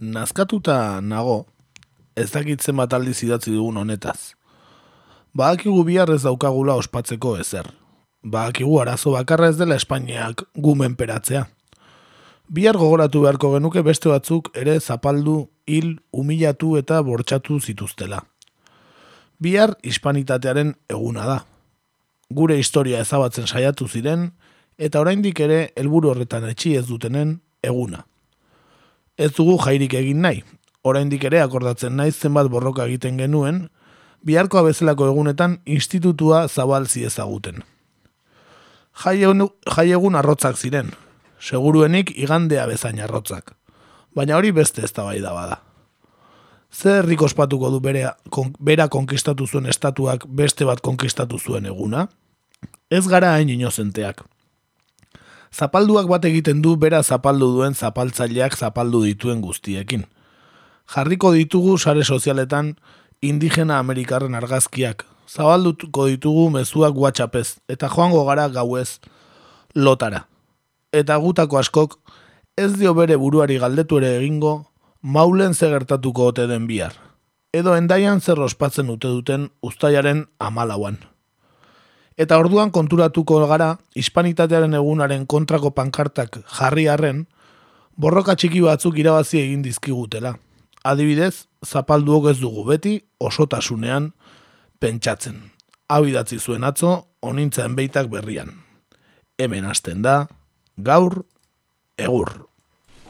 nazkatuta nago, ez dakitzen bat aldiz idatzi dugun honetaz. Badakigu bihar ez daukagula ospatzeko ezer. Badakigu arazo bakarra ez dela Espainiak gumen peratzea. Bihar gogoratu beharko genuke beste batzuk ere zapaldu, hil, humilatu eta bortxatu zituztela. Bihar hispanitatearen eguna da. Gure historia ezabatzen saiatu ziren, eta oraindik ere helburu horretan etxi ez dutenen eguna. Ez dugu jairik egin nahi, oraindik ere akordatzen naiz zenbat borroka egiten genuen, biharkoa bezalako egunetan institutua zabalzi ezaguten. Jai egun- arrotzak ziren, seguruenik igandea bezain arrotzak, baina hori beste ez da bada. Zer herrik ospatuko du bere, kon, bera konkistatu zuen estatuak beste bat konkistatu zuen eguna? Ez gara hain inozenteak. Zapalduak bat egiten du bera zapaldu duen zapaltzaileak zapaldu dituen guztiekin. Jarriko ditugu sare sozialetan indigena amerikarren argazkiak, zabalduko ditugu mezuak WhatsAppez, eta joango gara gauez lotara. Eta gutako askok ez dio bere buruari galdetu ere egingo maulen ze gertatuko ote den bihar. Edo endaian zer ospatzen ute duten ustaiaren amalauan. Eta orduan konturatuko gara, hispanitatearen egunaren kontrako pankartak jarri arren, borroka txiki batzuk irabazi egin dizkigutela. Adibidez, zapalduok ez dugu beti osotasunean pentsatzen. Hau idatzi zuen atzo, onintzen beitak berrian. Hemen hasten da, gaur, egur.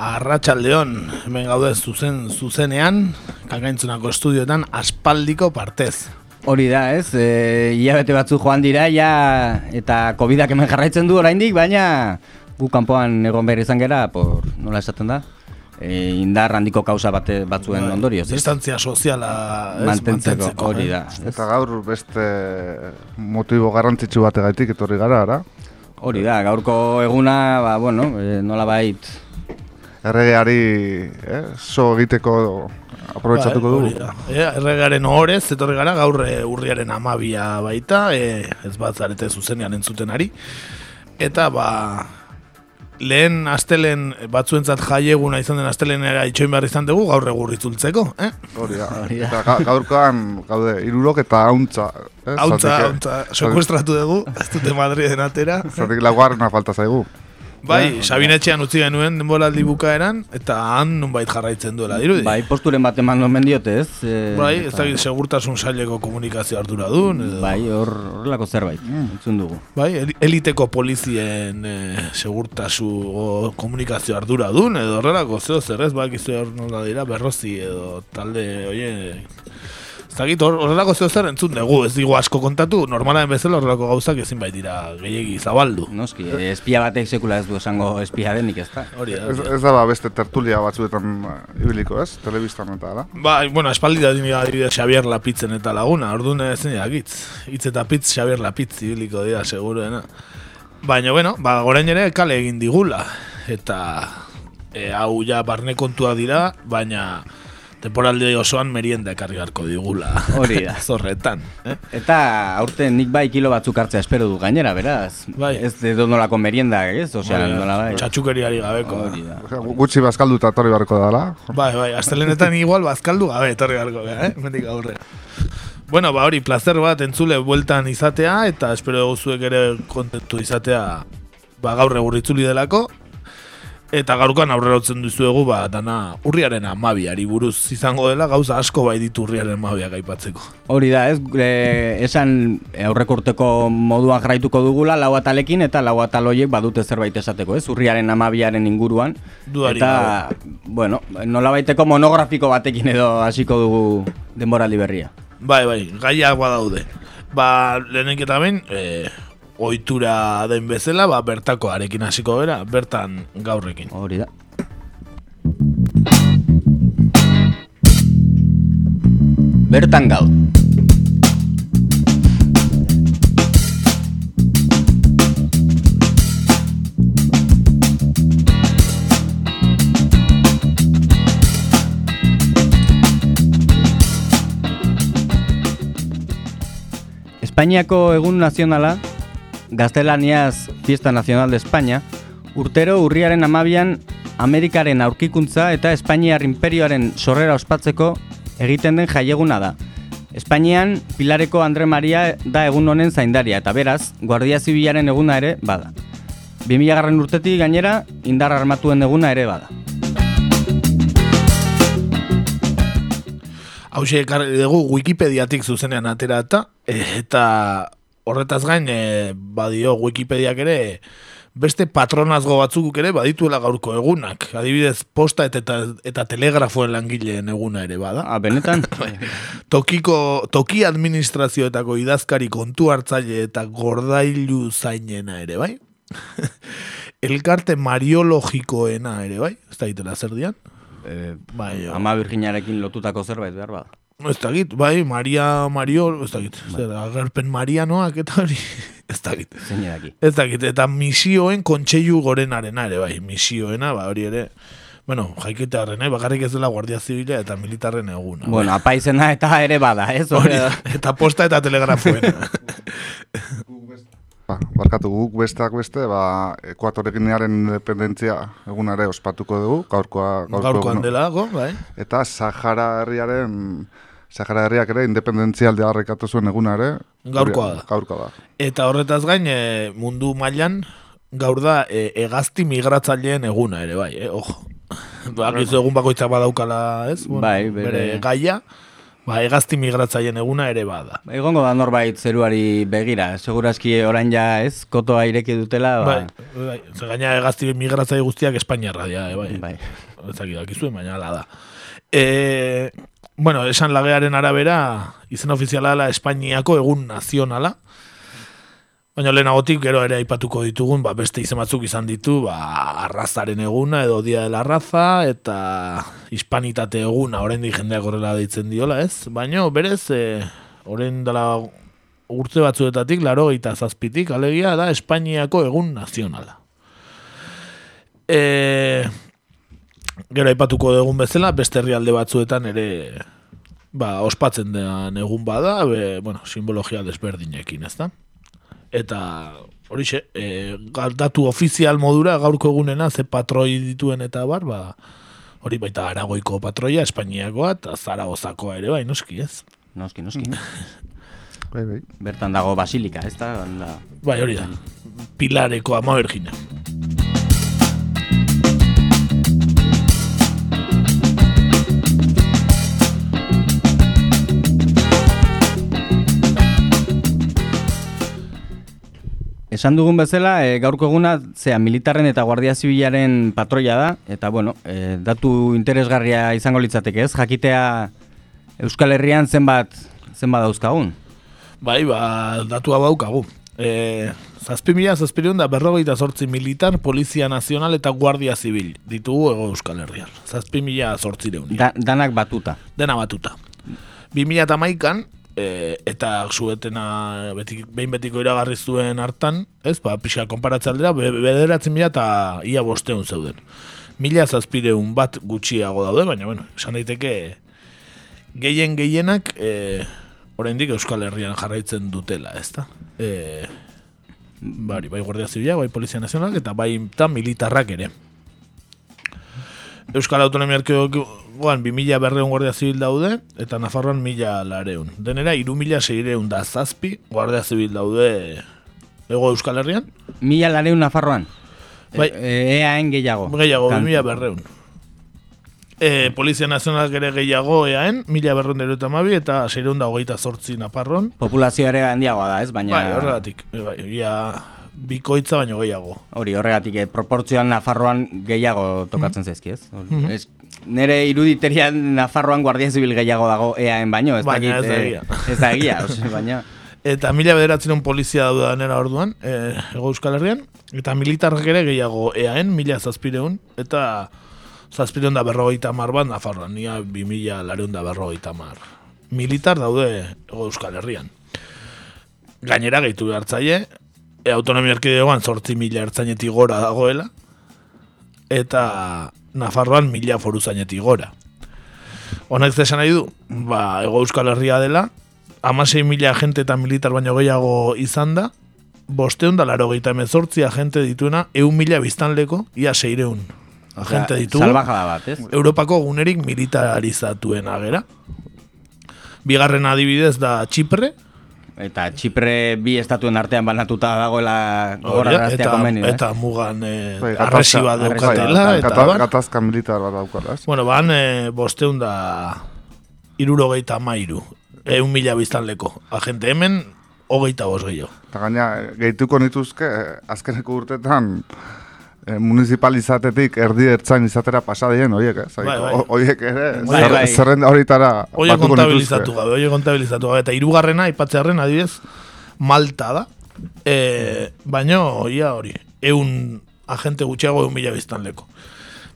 Arratxaldeon, hemen gaude zuzen zuzenean, kangaintzunako estudioetan aspaldiko partez. Hori da, ez? E, Iabete batzu joan dira, ja, eta COVIDak hemen jarraitzen du oraindik, baina gu kanpoan egon behar izan gera, por, nola esaten da? E, indar handiko kausa bate, batzuen Bai, ondorioz? Distantzia soziala ez, Mantentzeko, hori eh? da. ez? Eta gaur beste motibo garrantzitsu bategaitik etorri gara, ara? Hori da, gaurko eguna, ba, bueno, e, nola bait, Erregeari eh, so egiteko aprobetsatuko Bai, dugu. da. E, erregaren ohorez, etorri gara, gaur e, urriaren amabia baita, e, ez bat zarete zuzenean entzuten ari. Eta, ba, lehen astelen batzuentzat jaieguna izan den astelenera itxoin behar izan dugu, gaur egur itzultzeko, eh? Hori da. Eta ga, gaurkoan gaude irurok eta hauntza. Eh? Hauntza, hauntza, sekuestratu dugu, ez dute Madriden atera. Zatik laguarrena falta zaigu. Bai, Sabinetxean utzi genuen denboraldi bukaeran, eta han nunbait jarraitzen duela, dirudi? bai, posturen bat eman omen diote, ez? E, Bai, ez eta- dakit segurtasun saileko komunikazio arduradun, edo... Bai, hor, horrelako zerbait, entzun dugu. Bai, el- eliteko polizien e, segurtasu o komunikazio arduradun, edo horrelako zeo zer ez, bak izu hor nola dira, berrozi edo talde, oie, dakit hor- horrelako zeo zer entzun dugu, ez digu asko kontatu, normalen bezala horrelako gauzak ezin bait dira gehiegi zabaldu. Noski, espia batek sekula ez du esango espia denik, ez da? Hori da. Ez, da. ez da ba beste tertulia batzuetan eh, ibiliko, ez? Telebistan eta, ara? Bai, bueno, espaldi da dini adibidez Xavier Lapitzen eta laguna, orduan ezin jakitz. Hitz eta pitz Xavier Lapitz ibiliko dira, seguruena. Baina, bueno, ba, gorain ere kale egin digula. Eta e, hau ja barne kontua dira, baina temporalde osoan merienda ekarri beharko digula. Hori da. Zorretan. Eh? Eta aurten nik bai kilo batzuk hartzea espero du gainera, beraz. Bai. Ez edo nolako merienda, ez? Osea, da, nola bai. Txatxukeriari gabeko. Hori da. Gutxi bazkalduta etorri beharko dala. Bai, bai, astelenetan igual bazkaldu gabe etorri beharko gara, eh? Mendik aurrera. Bueno, ba hori, placer bat entzule bueltan izatea, eta espero dugu zuek ere kontentu izatea ba, gaur egur itzuli delako. Eta gaurkoan aurrera utzen dizuegu, ba, dana urriaren amabiari buruz izango dela, gauza asko bai ditu urriaren amabiak aipatzeko. Hori da, ez? E, esan aurreko urteko moduan jarraituko dugula lau atalekin eta lau atal horiek badute zerbait esateko, ez? Urriaren amabiaren inguruan. Dudarik eta, bueno, nolabaiteko monografiko batekin edo hasiko dugu denboraldi berria. Bai, bai, gaiak badaude. Ba, lehenik eta behin, e, ohitura den bezala, ba, bertako arekin hasiko bera, bertan gaurrekin. Hori da. bertan gau. Espainiako egun nazionala, gaztelaniaz Fiesta Nacional de España, urtero urriaren amabian Amerikaren aurkikuntza eta Espainiar imperioaren sorrera ospatzeko egiten den jaieguna da. Espainian, Pilareko Andre Maria da egun honen zaindaria eta beraz, Guardia Zibilaren eguna ere bada. 2000 garren urtetik gainera, indar armatuen eguna ere bada. Hau ekarri dugu Wikipediatik zuzenean atera eta eta horretaz gain e, badio Wikipediak ere beste patronazgo batzuk ere badituela gaurko egunak. Adibidez, posta eta, eta, eta telegrafoen langileen eguna ere bada. Ah, benetan? Tokiko, toki administrazioetako idazkari kontu hartzaile eta gordailu zainena ere, bai? Elkarte mariologikoena ere, bai? Ez da itela zer dian? Eh, bai, ama virginarekin lotutako zerbait behar bada. Ez da git, bai, Maria Mario, ez da git, zer, agerpen Marianoak eta hori, ez da git. Zein edaki. Ez da git, eta misioen kontseilu gorenarena ere, bai, misioena, ba, hori ere, bueno, jaiketearen, eh, bakarrik ez dela Guardia Zibila eta militarren eguna. Bueno, apaizena eta ere bada, ez? Hori, eta posta eta telegrafoena. Ba, barkatu guk besteak beste, ba, Ekuatoreginearen independentzia egunare ospatuko dugu, gaurkoa, gaurko Gaurkoan eguna. delago, bai. Eta Sahara herriaren, Sahara herriak ere independentzia alde harrekatu zuen eguna ere. Gaurkoa da. Gaurkoa da. Eta horretaz gain, e, mundu mailan gaur da e, hegazti migratzaileen eguna ere, bai, eh? ojo. Ba, gizu egun bakoitzak badaukala, ez? Bai, bere, bere- gaia, ba, hegazti migratzaileen eguna ere bada. Egongo da norbait zeruari begira, segurazki orain ja ez, kotoa ireki dutela, ba, Bai, bai, ze gaina hegazti migratzaile guztiak Espainiarra dira, eh, bai. bai. ezakit dakizuen, baina ala da. E, bueno, esan lagearen arabera, izen ofiziala dela Espainiako egun nazionala, baina lehenagotik gero ere aipatuko ditugun, ba, beste izen batzuk izan ditu, ba, arrazaren eguna edo dia de la raza, eta hispanitate eguna, oraindik jendeak horrela deitzen diola, ez? Baina, berez, e, orain dela urte batzuetatik, laro eta zazpitik, alegia da Espainiako egun nazionala. E, gero aipatuko dugun bezala, beste herrialde batzuetan ere ba, ospatzen den egun bada, be, bueno, simbologia desberdinekin, ezta? Eta horixe, e, datu ofizial modura gaurko egunena ze patroi dituen eta bar, ba, hori baita Aragoiko patroia, Espainiakoa eta Zaragozakoa ere, bai, noski, ez? Noski, noski. Bai, bai. Bertan dago basilika, ez da? Da. Bai, hori da. Pilareko ama bergina. Esan dugun bezala, e, gaurko eguna, zea, militarren eta guardia zibilaren patroia da, eta bueno, e, datu interesgarria izango litzateke ez, jakitea Euskal Herrian zenbat, zenbat dauzkagun. Bai, ba, datua baukagu. E, zazpi mila, da berrogeita sortzi militar, polizia nazional eta guardia zibil ditugu ego Euskal Herrian. Zazpi mila sortzireun. Da, danak batuta. Dena batuta. Bi mila eta maikan, e, eta zuetena betik, behin betiko iragarri zuen hartan, ez, ba, pixka konparatze aldera, be, bederatzen mila eta ia bosteun zeuden. Mila zazpireun bat gutxiago daude, baina, bueno, esan daiteke gehien gehienak e, oraindik Euskal Herrian jarraitzen dutela, ezta? E, bari, bai Guardia Zibila, bai Polizia Nazionalak eta bai eta militarrak ere. Euskal Autonomia Erkidegoan 2000 berreun Guardia Zibil daude eta Nafarroan 1000 lareun. Denera 3600 da zazpi Guardia Zibil daude ego Euskal Herrian. Mila lareun Nafarroan. Bai. E, eaen gehiago. Gehiago, Kan- 2000 berreun. E, Polizia Nazionalak ere gehiago eaen, mila berreun dero eta mabi, eta seireun da hogeita zortzi Naparron. Populazio ere handiagoa da, ez? Baina Bai, horregatik. e, Bai, ia bikoitza baino gehiago. hori horregatik eh, proportzioan Nafarroan gehiago tokatzen zaizki, ez? Mhm. ez nere iruditerian Nafarroan Guardia Zibil gehiago dago eaen baino, ez Baina dakit, ez da eh, egia. ez da egia, ose, baina Eta mila bederatzen polizia daude nera orduan, e, ego Euskal Herrian, eta militarrak ere gehiago eaen, mila zazpireun, eta zazpireun da berrogeita mar bat Nafarroan, nia bi mila lareun da berrogeita mar militar daude Ego Euskal Herrian. Gainera gehitu behartzaile, e, autonomia erkidegoan zortzi mila ertzainetik gora dagoela, eta Nafarroan mila foruzainetik gora. Honek zesan nahi du, ba, Ego Euskal Herria dela, amasei mila agente eta militar baino gehiago izan da, bosteun da laro gehieta emezortzi agente dituena, eun mila biztanleko, ia seireun agente ditu. Salvajada bat, ez? Europako gunerik militarizatuen agera. Bigarren adibidez da Txipre, Eta Txipre bi estatuen artean banatuta dagoela Hori da, gogorraraztea eta, eh? eta mugan eh, Bai, arresiba gatazka- daukatela, bai, eta bar. gatazka militar bat daukala? Bueno, ban, e, bosteun da irurogeita mairu, eun mila biztanleko. Agente hemen, hogeita bos gehiago. Eta gaina, gehituko nituzke, eh, azkeneko urtetan, eh, municipalizatetik erdi ertzain izatera pasadien, horiek, ez? Bai, bai. Horiek ere, Bai, zer- bai. zerrenda horitara Oie batuko kontabilizatu gabe, oie kontabilizatu gabe. Eta irugarrena, ipatzearen adibidez, Malta da. E, baino, ia hori, eun agente gutxiago eun mila biztanleko.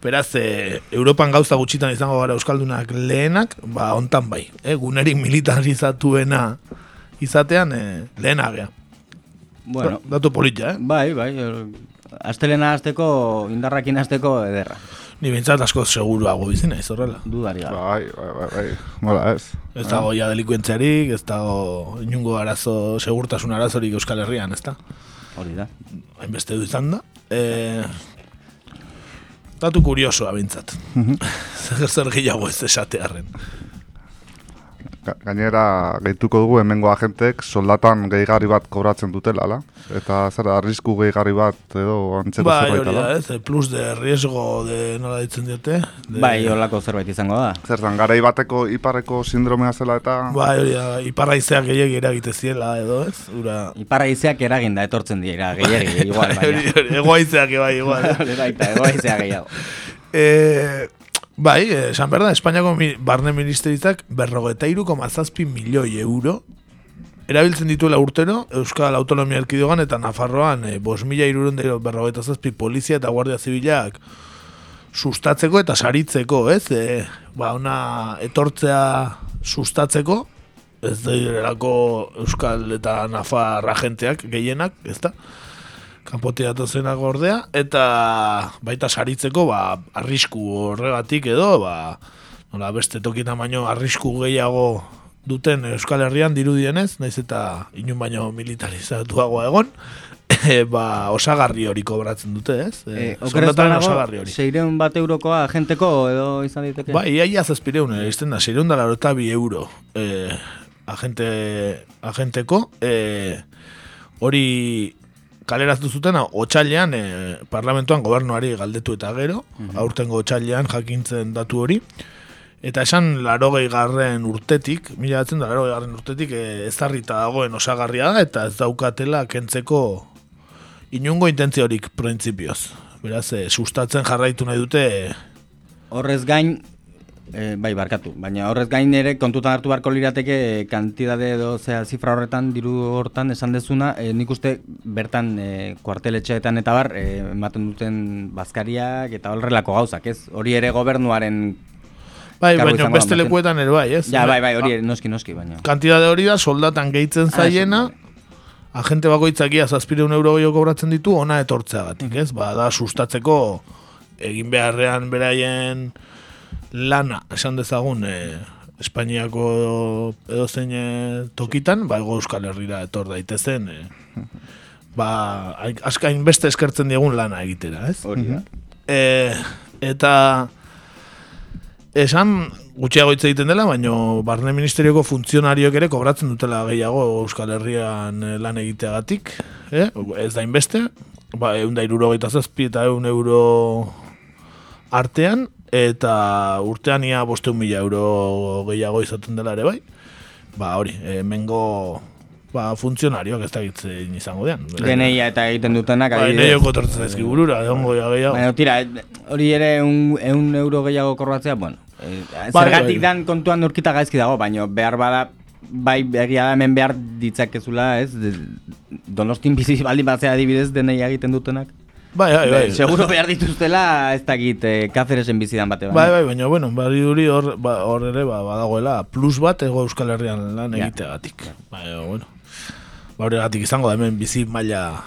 Beraz, e, Europan gauza gutxitan izango gara Euskaldunak lehenak, ba, ontan bai. E, gunerik militarizatuena izatean, e, lehena gea. Bueno, Datu polita, eh? bai, bai. Astelena hasteko, indarrakin hasteko ederra. Ni bintzat asko seguruago bizi naiz horrela. Dudari gabe. Bai, bai, bai, bai, nola ez. Ez dago ja delikuentziarik, ez dago inungo arazo, segurtasun arazorik Euskal Herrian, ez da? Hori da. hainbeste du izan da. E, datu kuriosoa bintzat. zer zer gehiago ez esatearren. Ga- Gainera, gehituko dugu hemengo agentek soldatan gehigarri bat kobratzen dutela, ala? Eta zera, arrisku gehigarri bat edo antzeko Bai, zerbait, ala? ez, e, plus de riesgo de nola ditzen diote. De, Bai, holako zerbait izango da. Zertan, garai bateko iparreko sindromea zela eta... Bai, hori da, iparraizeak gehiagi eragite ziela edo, ez? Ura... Iparra izeak eraginda etortzen dira, gehiagi, igual, baina. hori, Egoaizeak bai, igual. eh? Baita, egoizea gehiago. E, bai, eh, esan behar da, Espainiako barne ministeritzak berrogeta iruko mazazpi milioi euro erabiltzen dituela urtero Euskal Autonomia Erkidogan eta Nafarroan e, bos mila berrogeta zazpi polizia eta guardia zibilak sustatzeko eta saritzeko, ez? E, ba, ona etortzea sustatzeko, ez direlako Euskal eta Nafar agenteak gehienak, ez da? Kanpote datozenak ordea, eta baita saritzeko, ba, arrisku horregatik edo, ba, nola beste tokietan baino arrisku gehiago duten Euskal Herrian dirudienez, naiz eta inun baino militarizatuagoa egon, e, ba, osagarri hori kobratzen dute, ez? E, banago, osagarri hori. seireun bat eurokoa agenteko edo izan diteke? Ba, ia ia zazpireun, eh, izten da, seireun da laro bi euro eh, agente, agenteko, eh, hori kaleraztu zuten, otxailean eh, parlamentuan gobernuari galdetu eta gero, aurtengo otxailean jakintzen datu hori, eta esan larogei garren urtetik, mila batzen da larogei garren urtetik, eh, ezarrita dagoen osagarria da, eta ez daukatela kentzeko inungo intentziorik printzipioz. Beraz, eh, sustatzen jarraitu nahi dute Horrez gain, e, bai, barkatu, baina horrez gain ere kontutan hartu beharko lirateke e, kantidade edo zea zifra horretan, diru hortan esan dezuna, e, nik uste bertan e, kuarteletxeetan eta bar, ematen duten bazkariak eta horrelako gauzak, ez? Hori ere gobernuaren... Bai, baina beste lekuetan ere bai, ez? Ja, bai, bai, hori ere, noski, noski, baina... Kantidade hori da, soldatan gehitzen Ah, zaiena, agente bakoitzak ia zazpireun euro gehiago kobratzen ditu, ona etortzeagatik, ez? Ba, da, sustatzeko egin beharrean beraien lana, esan dezagun, e, Espainiako edo e, tokitan, ba, ego Euskal Herrira etor daitezen, e, ba, ai- askain beste eskertzen diegun lana egitera, ez? Hori da. E, eta esan gutxiago hitz egiten dela, baino barne ministerioko funtzionarioek ere kobratzen dutela gehiago Euskal Herrian lan egiteagatik, eh? ez da inbeste, ba, egun da irurogeita zazpi eta egun euro artean, eta urtean ia bosteun mila euro gehiago izaten dela ere bai, ba hori, e, mengo ba, funtzionarioak ez da gitzen izango dean. DNIa eta egiten dutenak Ba, adibidez. neioko tortzen zaizki burura, egongo ja gehiago. Baina, tira, hori ere un, eun euro gehiago korbatzea, bueno, eh, zergatik bai. dan kontuan urkita gaizki dago, baina behar bada, bai egia da hemen behar ditzakezula, ez? Donostin bizi baldin batzea adibidez denei egiten dutenak. Bai, bai, bai. Seguro behar dituztela, ez dakit, eh, Cáceresen bizidan bate Bai, bai, baina, bueno, bari duri hor, ba, hor ere, ba, badagoela, plus bat ego Euskal Herrian lan Ja. egiteagatik. Bai, bueno. Ba, horregatik izango da hemen bizi maila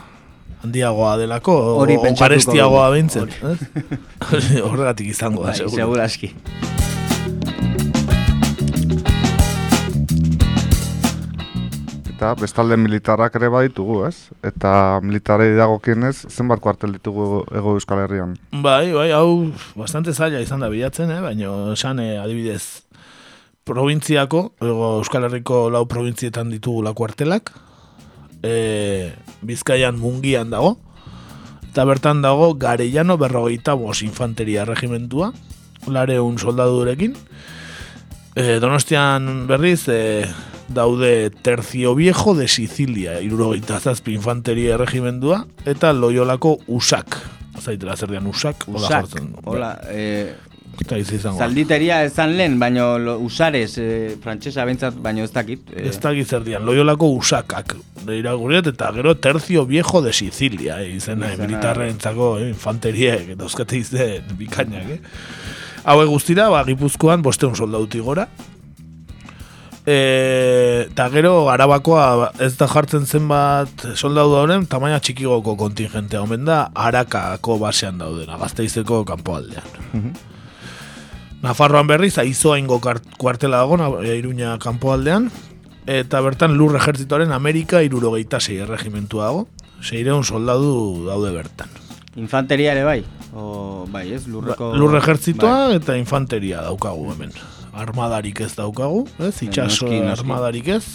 handiagoa delako, o- Hori pentsatuko behintzen. ez? Horregatik izango da, Bai, seguro. seguro Eta bestalde militarrak ere baditugu, ez? Eta militarei dagokienez, zenbat kuartel ditugu ego Euskal Herrian? Bai, bai, hau bastante zaila izan da bilatzen, eh? baina esan eh, adibidez probintziako, ego Euskal Herriko lau probintzietan ditugula kuartelak, e, Bizkaian mungian dago, eta bertan dago Garellano berrogeita bos infanteria regimentua, lareun soldadurekin, e, Donostian berriz e, daude Tercio Viejo de Sicilia, irurogeita zazpi infanteria regimendua, eta Loiolako Usak, zaitela zer dian Usak, hola Usak, jartzen. hola, eh, izi izango. zalditeria ezan lehen, baino lo- usares, eh, frantsesa bentsat, baino ez dakit. Eh, Ez da zer dian, Loiolako Usakak, irakurriet, eta gero Tercio Viejo de Sicilia, eh, izena, Izena- militarrentzako, eh, infanteriek, dauzkate izen bikainak, eh. Hauek guztira, ba, Gipuzkoan bosteun soldauti gora. E, eta gero Arabakoa ba, ez da jartzen zenbat soldadu dauren, tamaina txikigoko kontingentea omen da, Arakako basean daudena, gazteizeko kanpoaldean. Nafarroan berriz, aizoaingo kar- kuartela dago, e, Iruña kanpoaldean, eta bertan lur ejertzitoaren Amerika irurogeita sei erregimentua dago, seireun soldadu daude bertan. Infanteria ere bai? O, bai, ez? Lurreko... Lur ejertzitoa Bai. eta infanteria daukagu hemen. Armadarik ez daukagu, ez? Itxaso armadarik ez.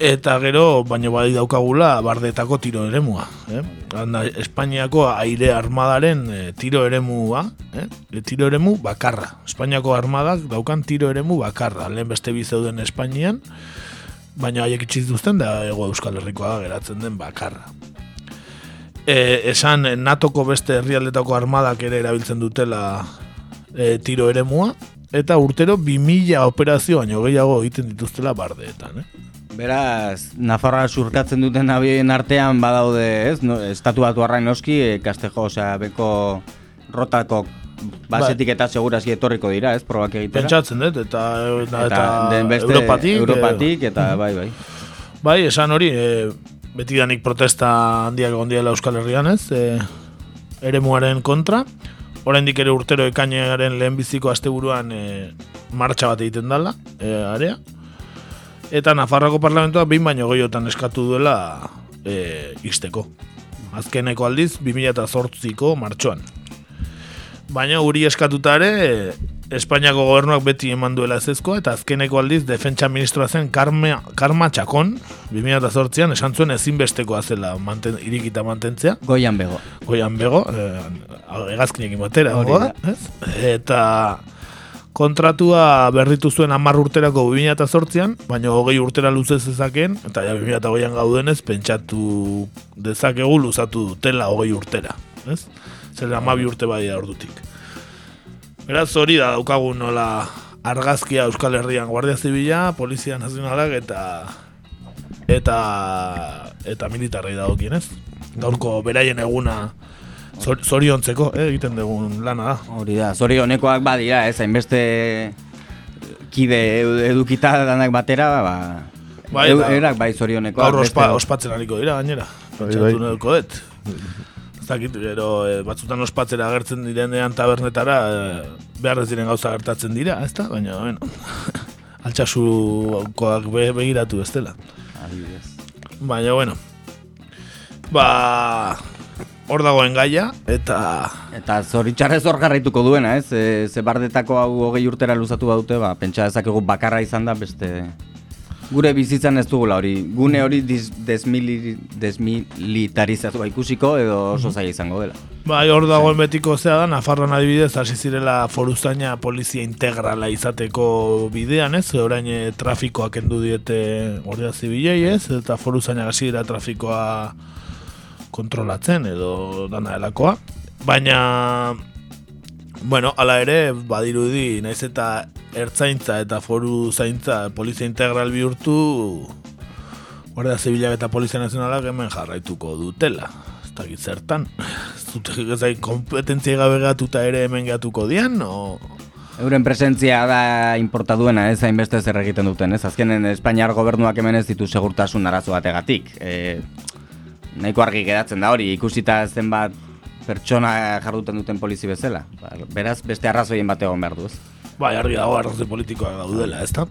Eta gero, baino bai daukagula, bardetako tiro eremua. Eh? Anda, Espainiako aire armadaren eh, tiro eremua, eh? E, tiro eremu bakarra. Espainiako armadak daukan tiro eremu bakarra. Lehen beste bi zeuden Espainian, baina haiek itxiz duzten da ego Euskal Herrikoa geratzen den bakarra. E, esan eh, NATOko beste herrialdetako armadak ere erabiltzen dutela e, tiro eremua, eta urtero 2000 operazio baino gehiago egiten dituztela bardeetan. Eh? Beraz, Nafarroa surkatzen duten abien artean badaude, ez? No, estatu batu arrain noski, e, Kastejo, osea, beko rotako basetik eta segurazki etorriko dira, ez? Probak egitera. Pentsatzen dut, eta, eta, eta, den beste, Europatik. eh, Europatik, eta bai, bai. Bai, esan hori, e, betidanik protesta handiak egon direla Euskal Herrian ez, e, eremuaren kontra. Oraindik ere urtero ekainaren lehenbiziko asteburuan e, martxa bat egiten dala, e, area. Eta Nafarroko parlamentoa behin baino gehiotan eskatu duela e, izteko. Azkeneko aldiz, 2008ko martxoan. Baina guri eskatuta ere, Espainiako gobernuak beti eman duela ezezkoa, eta azkeneko aldiz defentsa ministroa zen Karma, Karma Txakon, 2008an esan zuen ezinbestekoa zela manten, irikita mantentzea, Goian bego. goian bego, eh, hegazkinekin batera, goa, da. Eta kontratua berritu zuen 10 urterako 2008an, baina hogei urtera luze zezakeen, eta ja 2008an gaudenez, pentsatu dezakegu luzatu dutela hogei urtera, ez? Zer amabi urte badia ordutik. Beraz hori da daukagu nola argazkia Euskal Herrian Guardia Zibila, Polizia Nazionalak eta eta eta militarrei dagokienez. Gaurko beraien eguna zor- zoriontzeko, eh, egiten dugun lana da. Hori da, zorionekoak badira, ez, hainbeste kide edu- edukita danak batera, ba, Bai, eu- eta erak bai zorionekoak. Gaur ospa, ospatzen hariko dira gainera. Bai, Pentsatu bai. nahiko dut. Dakit, gero eh, batzutan ospatzera agertzen direnean tabernetara eh, behar ez diren gauza gertatzen dira, ez da? Baina, bueno, altxasukoak be, begiratu ez dela. Baina, bueno, ba, hor dagoen gaia, eta Eta zoritxarrez hor jarraituko duena, ez? E, ze bardetako hau hogei urtera luzatu badute, ba, pentsa dezakegu bakarra izan da beste... Gure bizitzan ez dugula hori, gune hori diz, desmili, desmilitarizatua ikusiko edo oso zaila izango dela. Bai, hor dagoen betiko zea da, Nafarroan adibidez, hasi zirela foruzaina polizia integrala izateko bidean, ez? Orain eh, trafikoa kendu diete Guardia Zibilei, ez? Eta foruzaina hasi dira trafikoa kontrolatzen edo dana delakoa. Baina, bueno, hala ere, badirudi, naiz eta ertzaintza eta foru zaintza polizia integral bihurtu, Guardia Zibilak eta Polizia Nazionalak hemen jarraituko dutela. Ez dakit zertan. Zute zai kompetentzia gabe gatuta ere hemen gatuko dian, o... Euren presentzia da importa duena, ez hainbeste zer egiten duten, ez? Azkenen Espainiar gobernuak hemen ez ditu segurtasun arazo bategatik. E, nahiko argi geratzen da hori, ikusita zenbat pertsona jarduten duten polizi bezala. Ba, beraz, beste arrazoien bat egon behar du, ez? Bai, argi dago arrazoi politikoak daudela, ez da?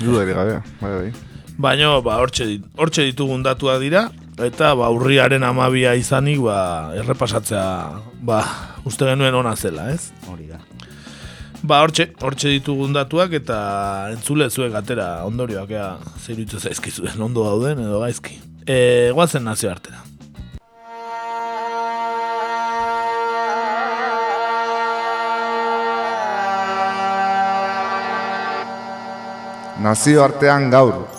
Dudarik gabe, bai, bai. Baina, ba, hortxe, dit- hortxe ditugun datua dira, eta ba, urriaren amabia izanik, ba, errepasatzea, ba, uste genuen ona zela, ez? Hori da. Ba, hortxe, hortxe ditugun datuak, eta entzule zuek atera ondorioak, ea, zeiruitzu zaizkizuen, ondo dauden edo gaizki. E, guazen nazio artera. Nazio artean gaur.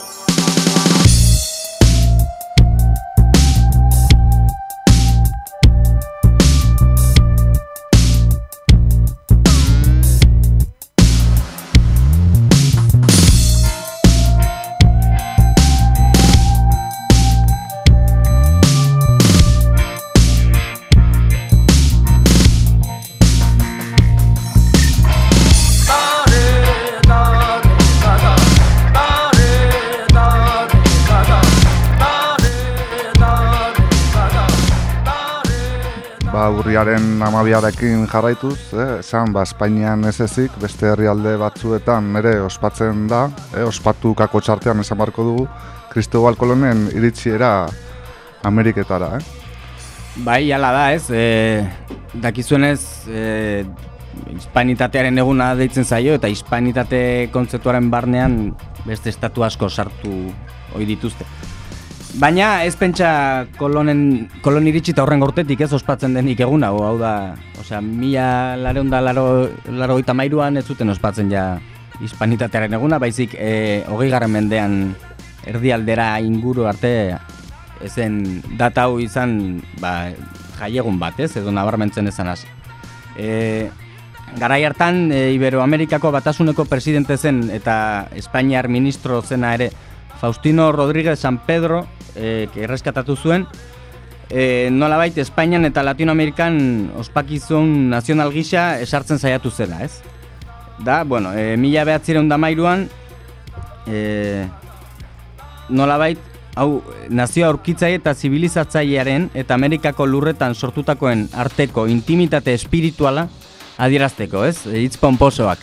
Urriaren amabiarekin jarraituz, eh, esan, ba, Espainian ez ezik, beste herrialde batzuetan ere ospatzen da, eh, ospatu kako txartean esan barko dugu, Cristobal Kolonen iritsiera Ameriketara, eh? Bai, ala da, ez? E, dakizuenez, e, hispanitatearen eguna deitzen zaio, eta hispanitate kontzeptuaren barnean beste estatu asko sartu ohi dituzte. Baina ez pentsa kolonen, kolon iritsi eta horren gortetik ez ospatzen denik eguna, hau hau da, osea, mila lareunda laro, laro mairuan ez zuten ospatzen ja hispanitatearen eguna, baizik e, hogei garren mendean erdialdera inguru arte ezen data hau izan ba, jaiegun bat, ez, edo nabarmentzen ezan hasi. E, garai hartan e, Iberoamerikako batasuneko presidente zen eta Espainiar ministro zena ere Faustino Rodríguez San Pedro e, erreskatatu zuen e, nolabait Espainian eta Latinoamerikan ospakizun nazional gisa esartzen saiatu zela, ez? Da, bueno, e, mila behatzireun da mairuan e, nolabait hau nazio aurkitzaile eta zibilizatzailearen eta Amerikako lurretan sortutakoen arteko intimitate espirituala adierazteko, ez? Hitz pomposoak.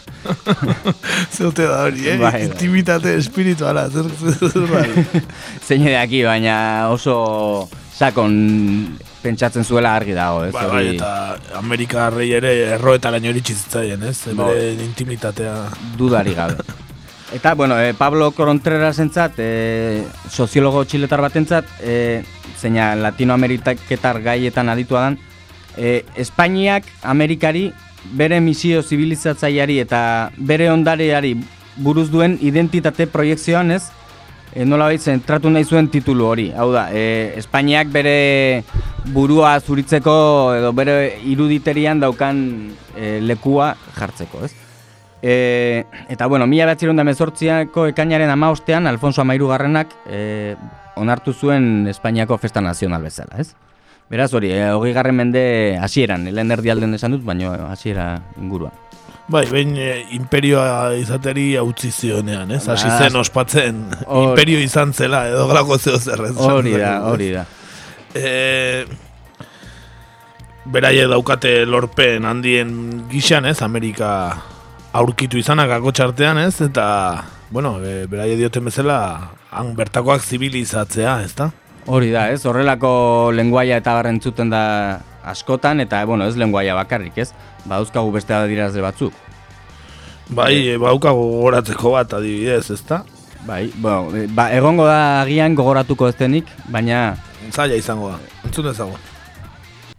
Zeute da hori, eh? Bai, bai. Intimitate espirituala, zer, zer, bai. Zeine daki, baina oso sakon pentsatzen zuela argi dago, ez? Bai, bai, Hori eta Amerika harrei ere erroetaraino iritsi zitzaien, ez? Bere intimitatea. dudari gabe. Eta, bueno, e, Pablo Contreras entzat, e, soziologo txiletar batentzat, e, zeina latinoameriketar gaietan aditua dan, e, Espainiak Amerikari bere misio zibilizatzaileari eta bere ondareari buruz duen identitate proiektzioan ez, e, nola zentratu nahi zuen titulu hori. Hau da, e, Espainiak bere burua zuritzeko edo bere iruditerian daukan e, lekua jartzeko, ez? E, eta bueno, mila behatziron da mezortziako ekainaren amaostean, Alfonso Amairu garrenak e, onartu zuen Espainiako festa nazional bezala, ez? Beraz hori, e, hogei garren mende hasieran, lehen erdialden esan dut, baina hasiera inguruan. Bai, behin eh, imperioa izateri utzi zionean, ez? Hasi zen ospatzen hor- imperio izan zela, edo galako zeo zer. ez? Hori da, hori da. E, beraiek daukate lorpen handien gixan, ez? Amerika aurkitu izanak akotxartean, ez? Eta, bueno, e, beraiek dioten bezala, han bertakoak zibilizatzea, ez da? Hori da, ez? Horrelako lenguaia eta barren entzuten da askotan, eta, bueno, ez lenguaia bakarrik, ez? Badauzkagu beste adirazle batzuk. Bai, e, baukago gogoratzeko bat adibidez, ez da? Bai, bueno, e, ba, egongo da agian gogoratuko ez denik, baina Zaila izango da, entzun ezagun.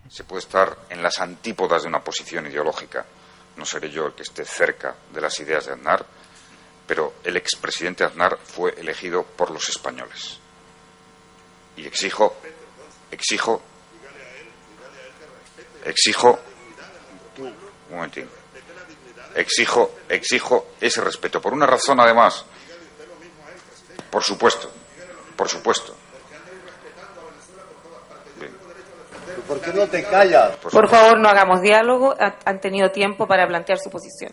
Se puede estar en las antípodas de una posición ideológica. No seré yo el que esté cerca de las ideas de Aznar, pero el expresidente Aznar fue elegido por los españoles. Y exijo, exijo, exijo, un momentín, exijo, exijo ese respeto. Por una razón, además, por supuesto, por supuesto. ¿Por qué no te callas? Por favor, no hagamos diálogo. Ha- Han tenido tiempo para plantear su posición.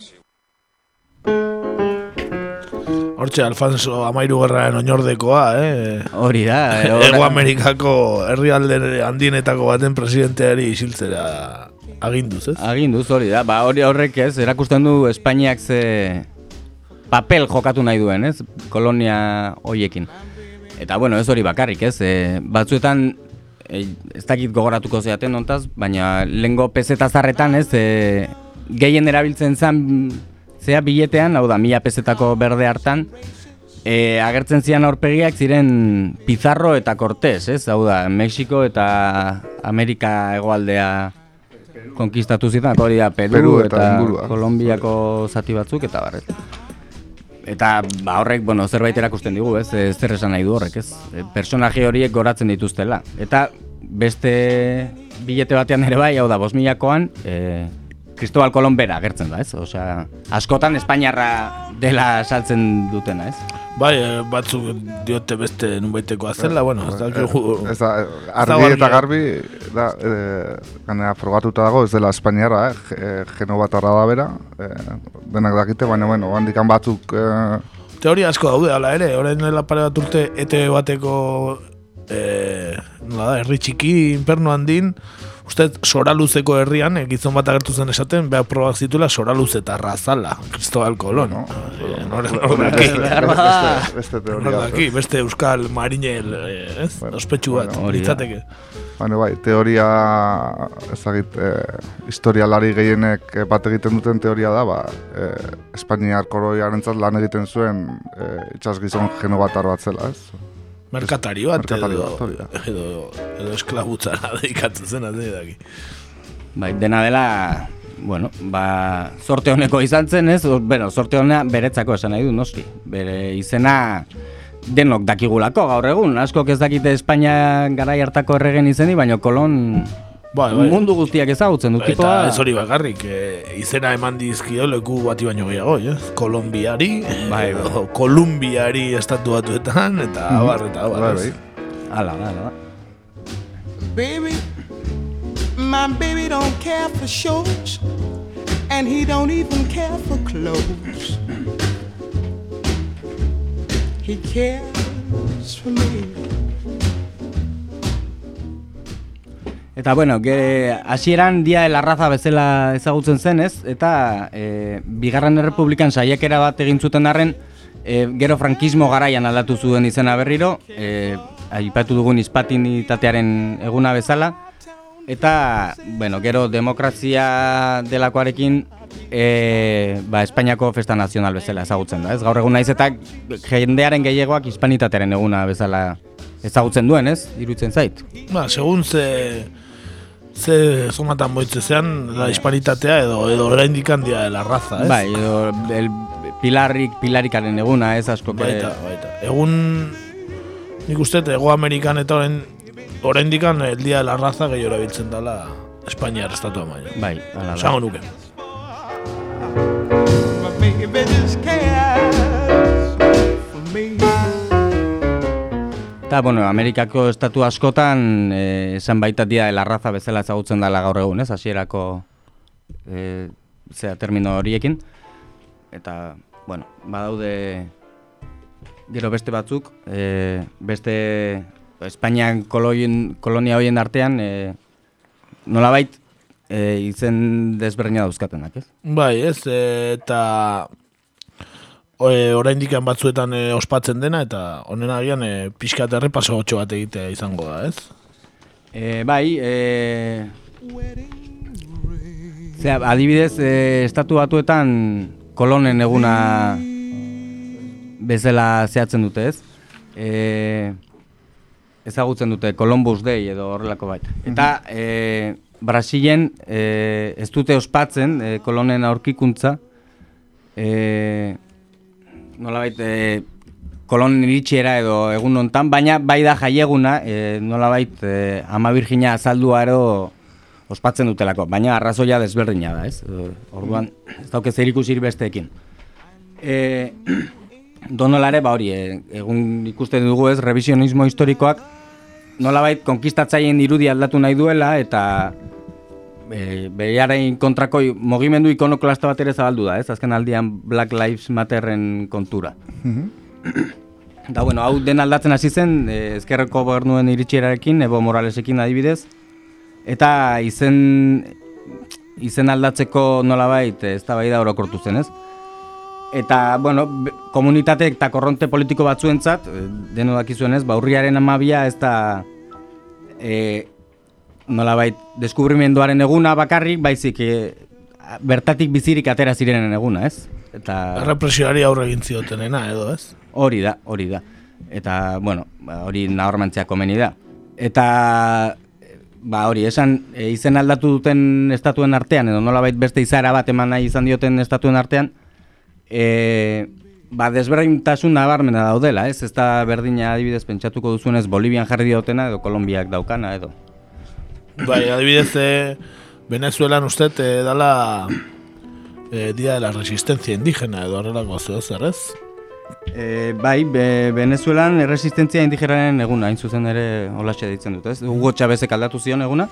Hortxe, Alfonso amairu gerraren oinordekoa, eh? Hori da. Ego Amerikako herrialde handienetako baten presidenteari isiltzera aginduz, ez? Aginduz hori da, ba hori horrek ez, erakusten du Espainiak ze papel jokatu nahi duen, ez, kolonia hoiekin. Eta bueno, ez hori bakarrik, ez, e, batzuetan e, ez dakit gogoratuko zeaten ontaz, baina lengo peseta zarretan, ez, e, gehien erabiltzen zen zea biletean, hau da, mila pesetako berde hartan, e, agertzen zian aurpegiak ziren Pizarro eta Cortés, ez, hau da, Mexiko eta Amerika hegoaldea konkistatu zidan, hori da Peru, Peru eta eta. Kolombiako zati batzuk eta barret. Eta ba horrek, bueno, zerbait erakusten digu, ez? Zer esan nahi du horrek, ez? E, Personaje horiek goratzen dituztela. Eta beste bilete batean ere bai, hau da, bos milakoan, e, Cristobal Colón bera agertzen da, ez? Osea, askotan Espainiarra dela saltzen dutena, ez? Bai, eh, batzuk diote beste nunbaitekoa zela, bueno, ez dakigu... Ez da, ez dago argi eta garbi, da, e, frogatuta dago, ez dela Espainiara, eh, ge- eh, genobatarra da bera, e, denak dakite, baina, bueno, handikan batzuk, e, Teoria asko daude, ala ere, orain dela pare bat urte ETV bateko eh, nola da, herri txiki, inferno handin, uste soraluzeko herrian, eh, gizon bat agertu zen esaten, behar probak zituela soraluz eta razala, Cristobal Colón. No, eh, nor- nor daki. beste, beste euskal marinel, eh, ez? Ospetsu bat, da. litzateke. Baina bai, teoria, ezagit, e, historialari gehienek eh, bat egiten duten teoria da, ba, e, Espainiar koroiarentzat lan egiten zuen e, itxas gizon genobatar bat zela, ez? Merkatari bat, Merkatari edo, bat, da. edo, edo esklabutzara dedikatzen zen, ez daki. Bai, dena dela, bueno, ba, sorte honeko izan zen, ez? Bueno, sorte honea beretzako esan nahi du, noski. Bere izena denok dakigulako gaur egun. Askok ez dakite Espainia garai hartako erregen izeni, baina Kolon Bai, bai. mundu guztiak ezagutzen du Eta tipoa. ez hori bakarrik, e, izena eman dizkio leku bati baino gehiago, ez? Kolombiari, Bai, bai. edo Kolumbiari estatu batuetan, eta Mhm. abar, eta abar. Bai, bai. Hala, hala, hala. Baby, my baby don't care for shows, and he don't even care for clothes. He cares for me. Eta bueno, hasieran dia de la raza bezala ezagutzen zen, ez? Eta e, bigarren errepublikan saiakera bat egin zuten arren, e, gero frankismo garaian aldatu zuen izena berriro, e, aipatu dugun izpatinitatearen eguna bezala, eta, bueno, gero demokrazia delakoarekin, e, ba, Espainiako festa nazional bezala ezagutzen da, ez? Gaur egun naiz eta jendearen gehiagoak hispanitatearen eguna bezala ezagutzen duen, ez? Irutzen zait. Ba, segun ze ze zomatan boitze zean, la hispanitatea edo edo oraindik handia de la raza, ez? Bai, edo el pilarrik, pilarikaren eguna, ez asko. Baita, baita. Egun, nik uste, ego Amerikan eta orain, oraindik el dia de la raza gehiago erabiltzen dela Espainiar estatua maila. Bai, hala da. Esango nuke. Eta, bueno, Amerikako estatu askotan eh, esan baita dia de la raza bezala ezagutzen dela gaur egun, ez? Hasierako eh, zera termino horiekin. Eta, bueno, badaude gero beste batzuk, eh, beste Espainian koloien, kolonia hoien artean, eh, nolabait eh, izen desberdina dauzkatenak, ez? Bai, ez, e, eta e, oraindik batzuetan e, ospatzen dena, eta honen agian e, pixka errepaso gotxo bat egitea izango da, ez? E, bai, e, zera, adibidez, e, estatu batuetan kolonen eguna bezala zehatzen dute, ez? E, ezagutzen dute Columbus Day edo horrelako bait. Eta e, Brasilen e, ez dute ospatzen e, kolonen aurkikuntza, e, nolabait e, kolonen iritsiera edo egun hontan, baina bai da jaieguna, e, nolabait e, ama Virginia azaldua ero ospatzen dutelako, baina arrazoia desberdina da, ez? Orduan, ez dauke zer ikusi besteekin. E, donolare, ba hori, e, egun ikusten dugu ez, revisionismo historikoak nolabait konkistatzaien irudi aldatu nahi duela eta e, behiaren kontrako mogimendu ikonoklasta bat ere zabaldu da, ez? Azken aldian Black Lives Matterren kontura. Da, bueno, hau den aldatzen hasi zen, e, ezkerreko gobernuen iritsierarekin, Evo Moralesekin adibidez, eta izen, izen aldatzeko nolabait ez da bai orokortu zen, ez? Eta, bueno, komunitate eta korronte politiko batzuentzat, e, deno dakizuen ez, ba, urriaren amabia ez da e, nolabait deskubrimenduaren eguna bakarrik, baizik e, bertatik bizirik atera zirenen eguna, ez? Eta Represioari aurre egin ziotenena, edo, ez? hori da, hori da. Eta, bueno, ba, hori nahormantzea komeni da. Eta, ba, hori, esan, e, izen aldatu duten estatuen artean, edo nolabait beste izara bat eman nahi izan dioten estatuen artean, e, ba, desberdintasun nabarmena daudela, ez? Ez da berdina adibidez pentsatuko duzunez Bolivian jarri diotena, edo Kolombiak daukana, edo. Bai, adibidez, e, Venezuelan uste e, dala e, Dia de la Resistencia Indígena edo horrelako zeo zer, ez? E, bai, be, Venezuelan erresistentzia indigeraren eguna, hain zuzen ere holaxe ditzen dut, ez? Hugo Chavezek aldatu zion eguna,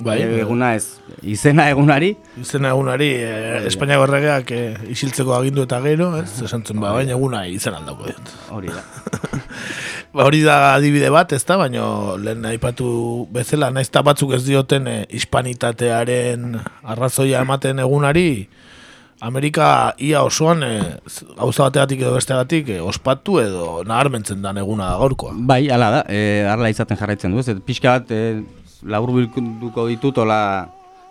Bai, e, eguna ez, izena egunari, Izena egunari, e, Espainiako erregeak e, isiltzeko agindu eta gero, ez? Esan zen, ba, baina eguna izan aldauko dut. hori da. Ba, hori da adibide bat, ez da, baina lehen aipatu bezala, naiz eta batzuk ez dioten e, hispanitatearen arrazoia ematen egunari, Amerika ia osoan e, gauza bategatik edo bestegatik e, ospatu edo naharmentzen dan eguna da gaurkoa. Bai, hala da, e, arla izaten jarraitzen du, ez? Pixka bat, e, labur bilduko ditut, ola,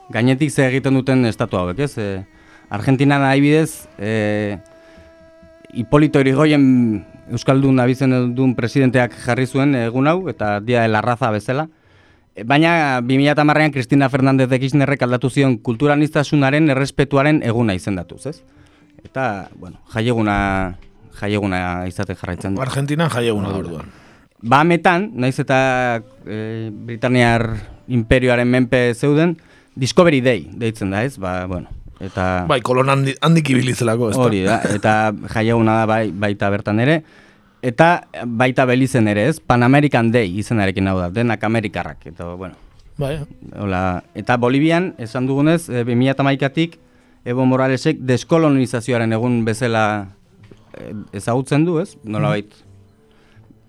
gainetik ze egiten duten estatu hauek, ez? E, Argentinan adibidez, e, Hipolito Irigoyen Euskaldun abizen duen presidenteak jarri zuen egun hau, eta dia de la raza bezala. E, Baina 2010an Cristina Fernández de Kirchnerrek aldatu zion kulturanistasunaren errespetuaren eguna izendatuz, ez? Eta, bueno, jaieguna, jaieguna izaten jarraitzen du. Argentinan jai eguna da orduan. Ba, metan, naiz eta e, Britaniar imperioaren menpe zeuden, Discovery Day deitzen da, ez? Ba, bueno, eta... Bai, kolon handi, handik ibilizelako, ez da? Hori da, eta jaiaguna da bai, baita bertan ere, eta baita belizen ere, ez? Pan American Day izenarekin hau da, denak Amerikarrak, eta, bueno, Bai, hola. Eta Bolivian, esan dugunez, e, 2008tik, Evo Moralesek deskolonizazioaren egun bezala e, ezagutzen du, ez? Nolabait,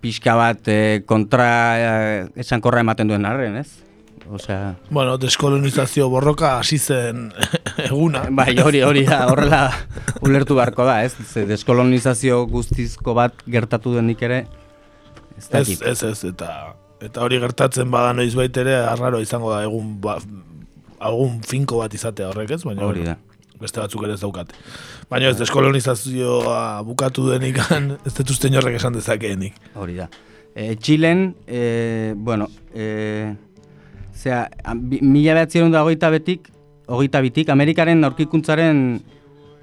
pixka bat e, kontra e, esankorra ematen duen arren, ez? Osea, Bueno, deskolonizazio borroka hasi zen eguna. bai, hori, hori da, horrela ulertu beharko da, ez? Ze deskolonizazio guztizko bat gertatu denik ere, ez Ez, dakit. ez, ez, eta eta hori gertatzen bada noiz ere arraro izango da egun ba, egun finko bat izatea horrek ez, baina Hori da. Beste batzuk ere ez daukate. Baina ez deskolonizazioa bukatu denikan, ez dut uste inorrek esan dezakeenik. Hori da. E, Txilen, e, bueno, e, zera, mila behatzerun da hogeita betik, hogeita bitik, Amerikaren aurkikuntzaren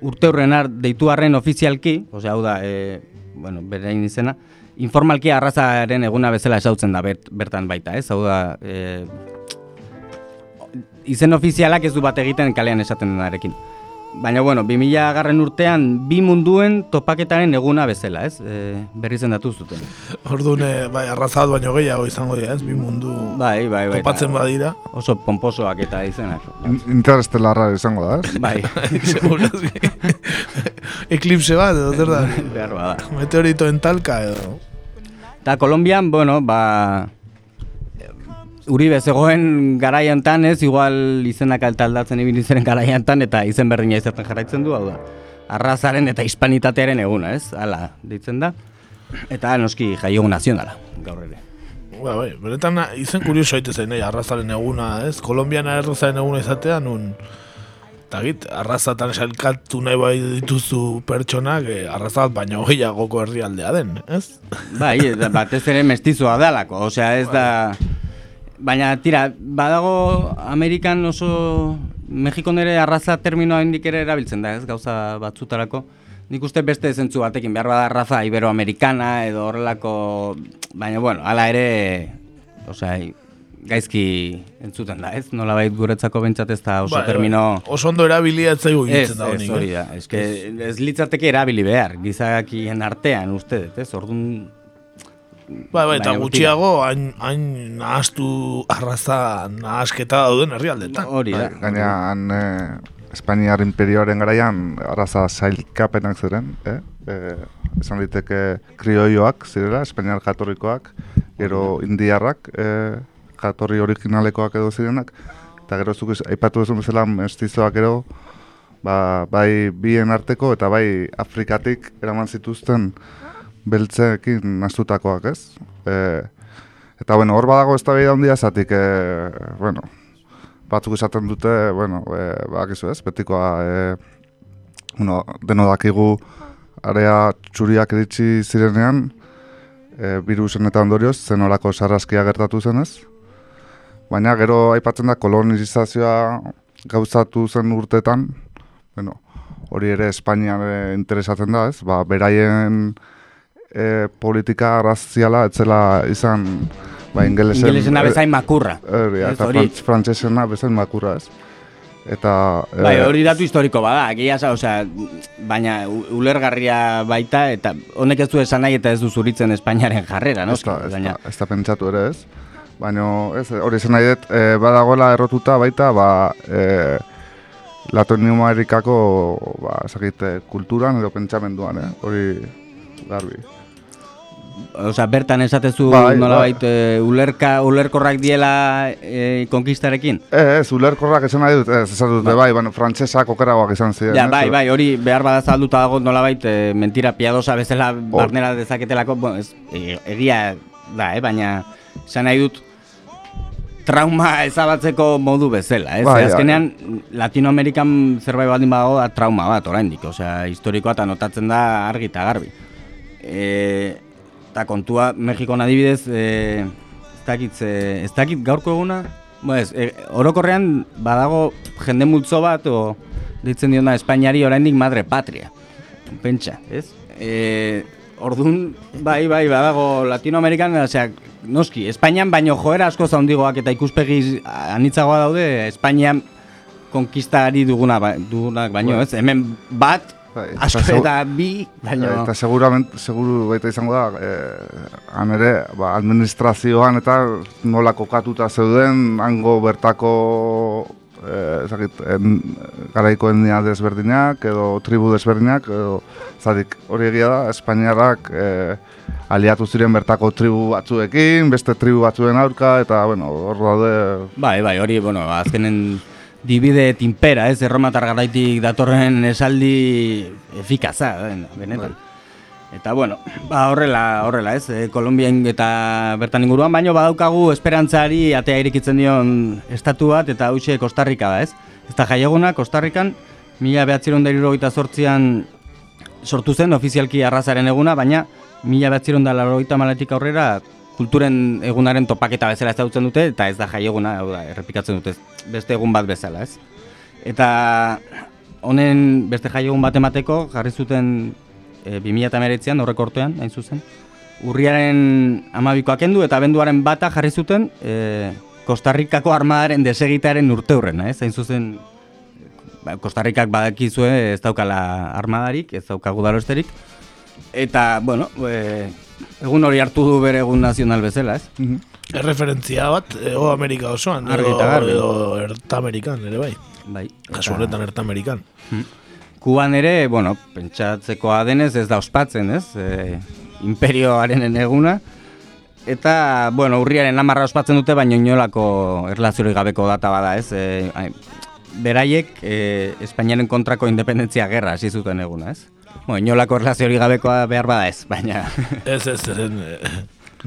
urte hurrenar deitu arren ofizialki, osea, hau da, e, bueno, berein izena, informalki arrazaren eguna bezala esautzen da bert, bertan baita, ez? Hau da, e, izen ofizialak ez du bat egiten kalean esaten denarekin. Baina, bueno, 2000 garren urtean bi munduen topaketaren eguna bezala, ez? E, berri zendatu zuten. Orduan, eh, bai, arrazat baino gehiago izango dira, ez? Bi mundu Bai, bai, bai. topatzen eta badira. Oso pomposoak eta izenak. In- Interestelarra izango da, ez? Bai. Eklipse bat, edo zer da? Behar bada. Meteoritoen talka, edo... Eta Kolombian, bueno, ba... Uribe zegoen garaiantan ez, igual izenak alta aldatzen ibili ziren garaiantan eta izen berdina izaten jarraitzen du, hau da. Arrazaren eta hispanitatearen eguna, ez? Hala, deitzen da. Eta noski jaiogun nazionala, gaur ere. Ba, bai, beretan izen kurioso aite zen, nahi, arrazaren eguna, ez? Kolombian arrazaren eguna izatea, nun... Eta git, arrazatan salkatu nahi bai dituzu pertsonak, eh, arrazat baino gehiagoko herrialdea den, ez? Bai, batez ere mestizoa dalako, osea ez da... Baina tira, badago Amerikan oso Mexikon ere arraza terminoa indik ere erabiltzen da, ez gauza batzutarako. Nik uste beste zentzu batekin, behar bada arraza iberoamerikana edo horrelako... Baina, bueno, hala ere, osea, gaizki entzuten da, ez? Nola guretzako bentsat ez da oso Bai, termino... Oso ondo erabilia ez zaigu Ez, egitzen da ez, honik. hori da. Ez, que ez litzateke erabili behar, gizakien artean, uste dut, ez? Orduan, Bai, bai, eta gutxiago, hain, hain nahastu arraza nahasketa dauden herrialdetan. Hori da. Bai, gaina, han, eh, Espainiar imperioaren garaian, araza sailkapenak ziren, eh? Eh, esan diteke krioioak zirela, Espainiar jatorrikoak, gero indiarrak, eh, jatorri originalekoak edo zirenak, eta gero zuk aipatu duzu bezala mestizoak gero, ba, bai bien arteko eta bai Afrikatik eraman zituzten beltzeekin nastutakoak, ez? E, eta bueno, hor badago ez da handia zatik, e, bueno, batzuk esaten dute, bueno, e, bakizu ez, betikoa, e, bueno, deno dakigu area txuriak iritsi zirenean, e, virusen eta ondorioz, zen orako sarraskia gertatu zenez. Baina gero aipatzen da kolonizazioa gauzatu zen urtetan, bueno, hori ere Espainian e, interesatzen da, ez? Ba, beraien e, politika raziala etzela izan ba, ingelesen... Ingelesena bezain makurra. Hori, Ez, eta hori- frantsesena bezain makurra, ez? Eta... e, Bai, hori datu historiko bada, egia za, osea, baina ulergarria baita, eta honek ez du esan nahi eta ez du zuritzen Espainiaren jarrera, no? Ez da, ez, Baina, da, ez da pentsatu ere ez. Baina, ez, hori esan nahi dut, e, badagoela errotuta baita, ba, e, Latinoamerikako, ba, ezakit, e, kulturan edo pentsamenduan, eh? hori garbi. Osea, bertan esatezu Bai, nolabait e, ulerka, ulerkorrak diela e, konkistarekin? Ez, ulerkorrak esan nahi dut, ez, esan dute, bai, bueno, frantsesak okeragoak izan ziren. Ja, bai, bai, hori behar bada zabalduta dago nolabait e, mentira piadosa bezala barnera dezaketelako, bueno, ez, e, egia da, eh, baina esan nahi dut trauma ezabatzeko modu bezala, ez? Bai, Ze azkenean Latinoamerikan zerbait baldin badago da trauma bat oraindik, osea, historikoa eta notatzen da argi eta garbi. E, eta kontua Mexikon adibidez, e, ez dakit, ze- ez dakit gaurko eguna, Bo ez, e, orokorrean badago jende multzo bat, o ditzen diona Espainiari oraindik madre patria. Pentsa, ez? E, Orduan, bai, bai, badago Latinoamerikan, osea, noski, Espainian baino joera asko zaundigoak eta ikuspegi anitzagoa daude, Espainian konkistari duguna, ba- dugunak baino, Bai. ez? Hemen bat, Bai, asko segu- eta bi, baino... Eta segurament, seguru baita izango da, eh, han ere, ba, administrazioan eta nola kokatuta zeuden, hango bertako, eh, ezakit, en, garaiko etnia desberdinak, edo tribu desberdinak, edo, zatik, hori egia da, Espainiarrak eh, aliatu ziren bertako tribu batzuekin, beste tribu batzuen aurka, eta, bueno, hor daude, Bai, bai, hori, bueno, azkenen divide et impera, ez, erromatar garaitik datorren esaldi efikaza, eh, benetan. Eta bueno, ba horrela, horrela, ez, e, Kolombian eta bertan inguruan, baino badaukagu esperantzari atea irikitzen dion estatu bat, eta hause Kostarrika da, ez? Ez da jaieguna, Kostarrikan, mila behatziron da irurogeita sortzian sortu zen ofizialki arrazaren eguna, baina mila behatziron da larogeita maletik aurrera kulturen egunaren topaketa bezala ezagutzen dute, eta ez da jaieguna, hau da, errepikatzen dute, beste egun bat bezala, ez? Eta honen beste jaiegun bat emateko jarri zuten e, 2008an horrekortean, hain zuzen. Urriaren amabikoak kendu eta abenduaren bata jarri zuten e, Kostarrikako armadaren desegitearen urte hurrena, ez? Hain zuzen ba, Kostarrikak badakizue ez daukala armadarik, ez daukagu darosterik. Eta, bueno, e, egun hori hartu du bere egun nazional bezala, ez? Erreferentzia bat, Ego Amerika osoan, Argi edo, garbi. edo Erta Amerikan, ere bai. Bai. Kasu honetan Erta Amerikan. Kuban ere, bueno, pentsatzekoa denez ez da ospatzen, ez? E, imperioaren eguna. Eta, bueno, urriaren amarra ospatzen dute, baina inolako erlaziorik gabeko data bada, ez? E, ai, beraiek e, Espainiaren kontrako independentzia gerra hasi zuten eguna, ez? Bueno, inolako erlaziorik gabekoa behar bada ez, baina... Ez, ez, zeren, eh,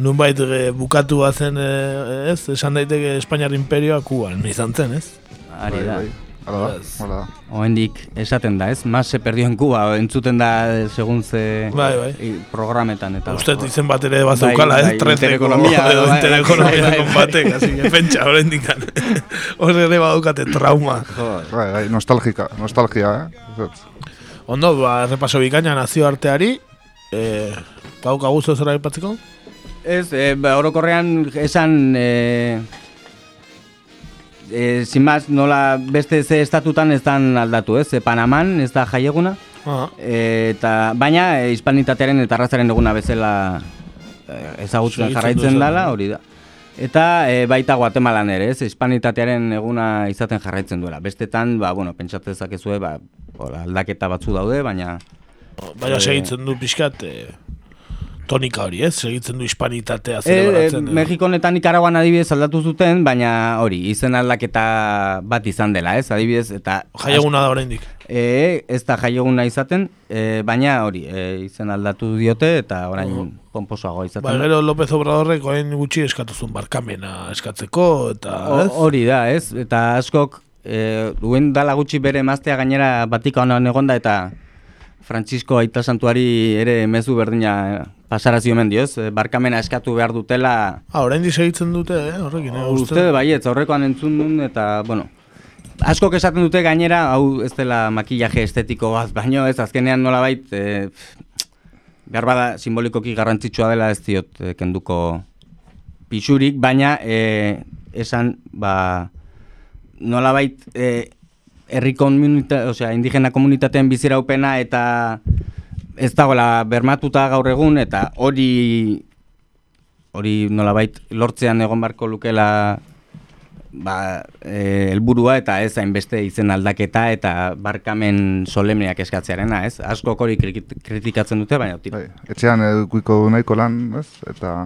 nunbait eh, bukatu bazen, eh, ez, esan daiteke Espainiar imperioa Kuban, izan zen, ez? Ari da. Hala da, hala da. Oendik esaten da, ez? Mas se perdió en Cuba, entzuten da segun ze Bai, bai. i- programetan eta... Uste izen bat ere bat zeukala, Bai, ez? bai, Trezeko, interekonomia, edo bai, interekonomia bai, bai, kon batek, así que pentsa, horrein Hor ere badukate trauma. Bai, bai, nostalgika, nostalgia, eh? Ondo, ba, errepaso bikaina nazioarteari, eh, daukagu zeu zera aipatzeko? Ez, e, ba, orokorrean esan e, e, sin más, nola beste ze estatutan ez dan aldatu, ez? E, Panaman ez da jaieguna, Ah. e, eta, baina e, hispanitatearen eta arrazaren eguna bezala eh, ezagutzen jarraitzen dela, hori da. Eta e, baita Guatemalan ere, ez, hispanitatearen eguna izaten jarraitzen duela. Bestetan, ba, bueno, pentsatzen zakezue, ba, hola, aldaketa batzu daude, baina... Baina eh, segitzen du pixkat e, tonika hori, ez? Segitzen du hispanitatea E, zelebratzen. edo. Mexikon eta Nikaraguan adibidez aldatu zuten, baina hori, izen aldaketa bat izan dela, ez? Adibidez, eta... Jaieguna da oraindik. E, ez da jaieguna izaten, e, baina hori, e, izen aldatu diote, eta orain pomposoagoa izaten. Ba, gero López Obradorrek orain gutxi eskatuzun barkamena eskatzeko, eta... O-? Hori da, ez? Eta askok, e, duen dala gutxi bere emaztea gainera Vatikanoan egonda eta Francisco Aita Santuari ere mezu berdina pasarazio hemen dioz, e, barkamena eskatu behar dutela Ah, orain segitzen dute, eh, horrekin, eh, uste baietz, aurrekoan entzun duen eta, bueno, askok esaten dute gainera, hau ez dela makillaje estetiko bat, baino ez, azkenean nolabait, e, behar bada simbolikoki garrantzitsua dela ez diot e, kenduko pixurik, baina e, esan, ba, nolabait, e, herri komunita, osea, indigena komunitateen biziraupena eta ez dagoela bermatuta gaur egun eta hori hori nolabait lortzean egon barko lukela ba, e, helburua eta ez hainbeste izen aldaketa eta barkamen solemneak eskatzearena, ez? Asko hori kri- kritikatzen dute, baina tira. Etxean edukiko du nahiko lan, ez? Eta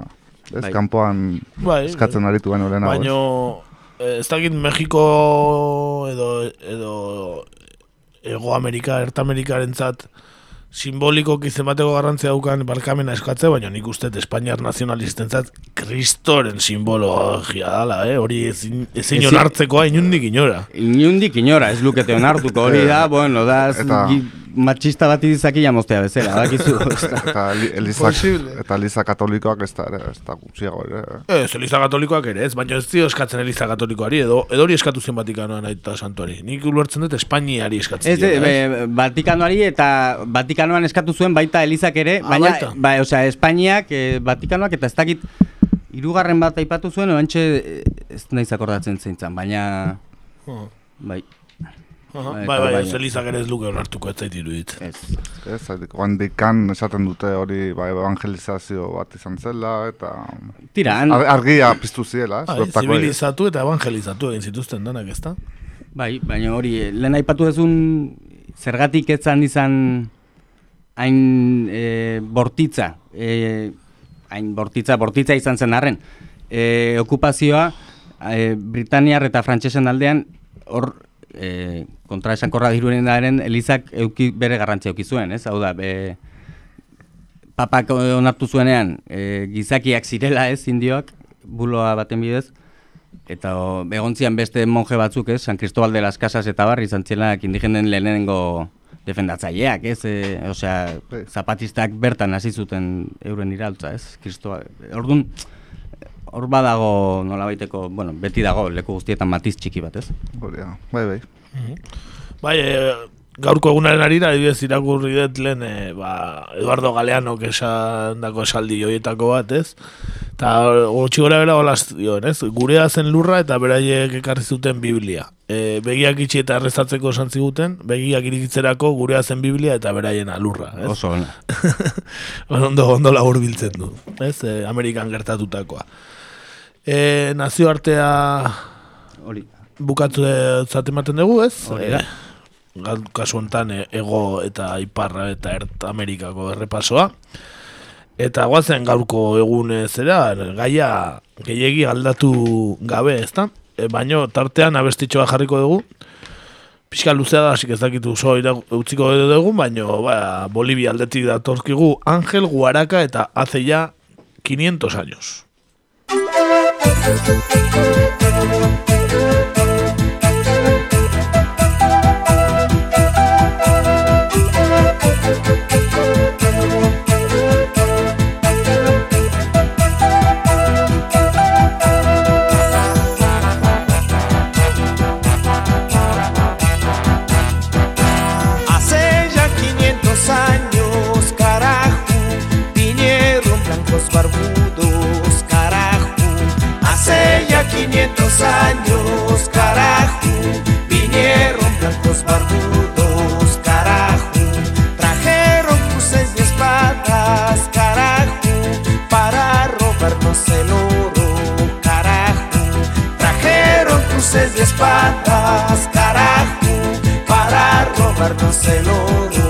ez, Bai. kanpoan Bai, eskatzen aritu baino lehenago. ez? Baino, eh, ez dakit Mexiko edo, edo Ego Amerika, Erta Amerikarentzat simbolikoki zenbateko garrantzia daukan barkamena eskatzea, baina nik uste Espainiar nazionalistentzat kristoren simbologia dala, eh? hori ezin, ezin Ezin- onartzekoa inundik inora. Inundik inora, ez lukete onartuko hori da, bueno, da, Eta- gi- matxista bat izaki jamoztea bezala, bakizu. eta li- eliza, eta eliza katolikoak ez da, ez da gutxiago ere. Ez, Eliza Katolikoak ere, ez, baina ez dio eskatzen Eliza Katolikoari, edo, edo hori eskatu zen Vatikanoan aita santuari. Nik ulertzen dut Espainiari eskatzen Ez, diola, e, e, Vatikanoari eta Vatikanoan eskatu zuen baita Elizak ere, Ah, baina, ba, osea, Espainiak, e, Vatikanoak eta ez dakit hirugarren bat aipatu zuen, oantxe ez naiz akordatzen zeintzan, baina, Oh. bai. Bai, bai, bai, bai. ez Elizak ere ez luke onartuko ez zait irudit. Ez. Ez, handikan esaten dute hori ba, evangelizazio bat izan zela, eta Tira, han- Ar- argia piztu ziela, ez? Bai, zibilizatu eta evangelizatu egin zituzten danak, ezta? Bai, baina hori, eh, lehen aipatu duzun zergatik etzan izan hain e, bortitza, e, hain bortitza, bortitza izan zen arren. E, okupazioa e, Britaniar eta Frantsesen aldean hor e, kontra esankorra diruenaren Elizak euki bere garrantzia euki zuen, ez? Hau da, be, papak onartu zuenean e, gizakiak zirela, ez, indioak, buloa baten bidez, eta o, egontzian beste monje batzuk, ez, San Cristobal de las Casas eta barri izan zirenak indigenen lehenengo defendatzaileak, ez, e, osea, zapatistak bertan hasi zuten euren iraltza, ez, Cristobal, orduan, hor badago nolabaiteko, bueno, beti dago leku guztietan matiz txiki bat, ez? Hori da, bai, bai. Bai, e, gaurko egunaren arira, adibidez irakurri dut lehen, e, ba, Eduardo Galeanok esan dako esaldi joietako bat, ez? Eta gutxi gora bera olaz dioen, ez? Gurea zen lurra eta beraiek ekarri zuten Biblia. E, begiak itxi eta errezatzeko esan ziguten, begiak irikitzerako gurea zen Biblia eta beraiena lurra, ez? Oso ona. ondo, ondo labur biltzen du, ez? E, Amerikan gertatutakoa. E, nazioartea Hori. bukatu ematen dugu, ez? Hori da. E, kasu honetan e, ego eta iparra eta ert Amerikako errepasoa. Eta guazen gaurko egun zera, gaia gehiegi aldatu gabe, ezta? E, baino tartean abestitxoa jarriko dugu. Pixka luzea da, hasik ez dakitu oso utziko dugu, baino ba, Bolivia aldetik datorkigu Angel Guaraka eta hace ya 500 años. 500 años, carajo, vinieron blancos barbudos, carajo, trajeron cruces y espadas, carajo, para robarnos el oro, carajo, trajeron cruces y espadas, carajo, para robarnos el oro.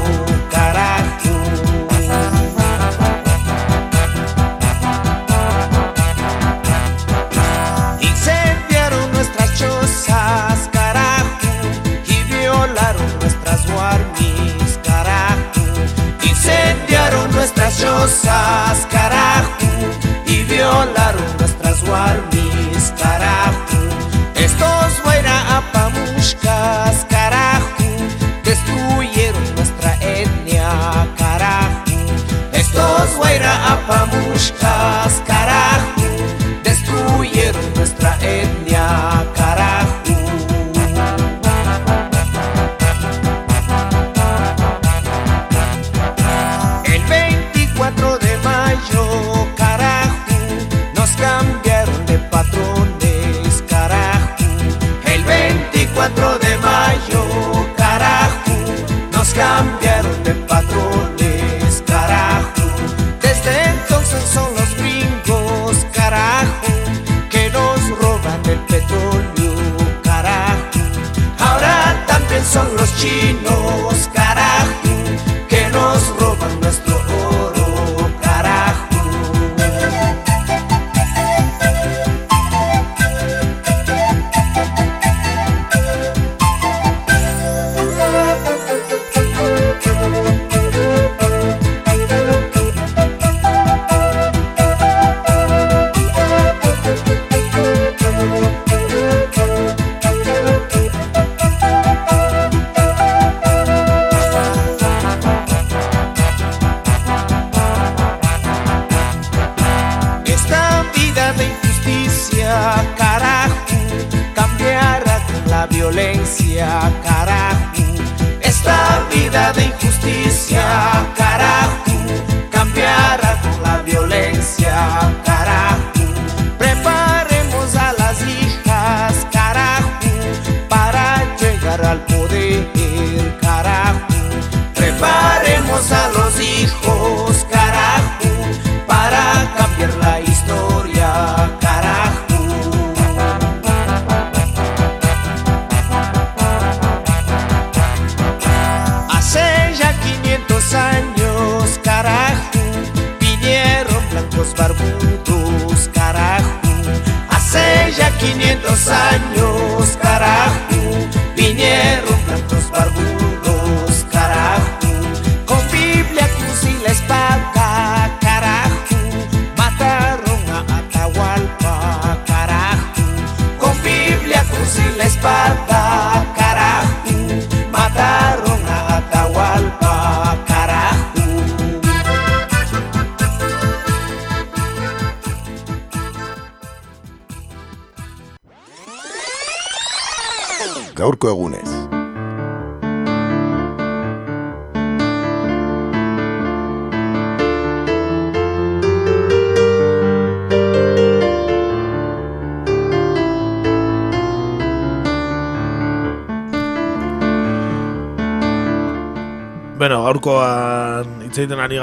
Carajo, y violaron nuestras warmis, carajo. Estos fuera apamushkas, carajo, destruyeron nuestra etnia, carajo. Estos fuera apamushkas, carajo, cambiaron de patrones, carajo. Desde entonces son los gringos, carajo, que nos roban el petróleo, carajo. Ahora también son los chinos,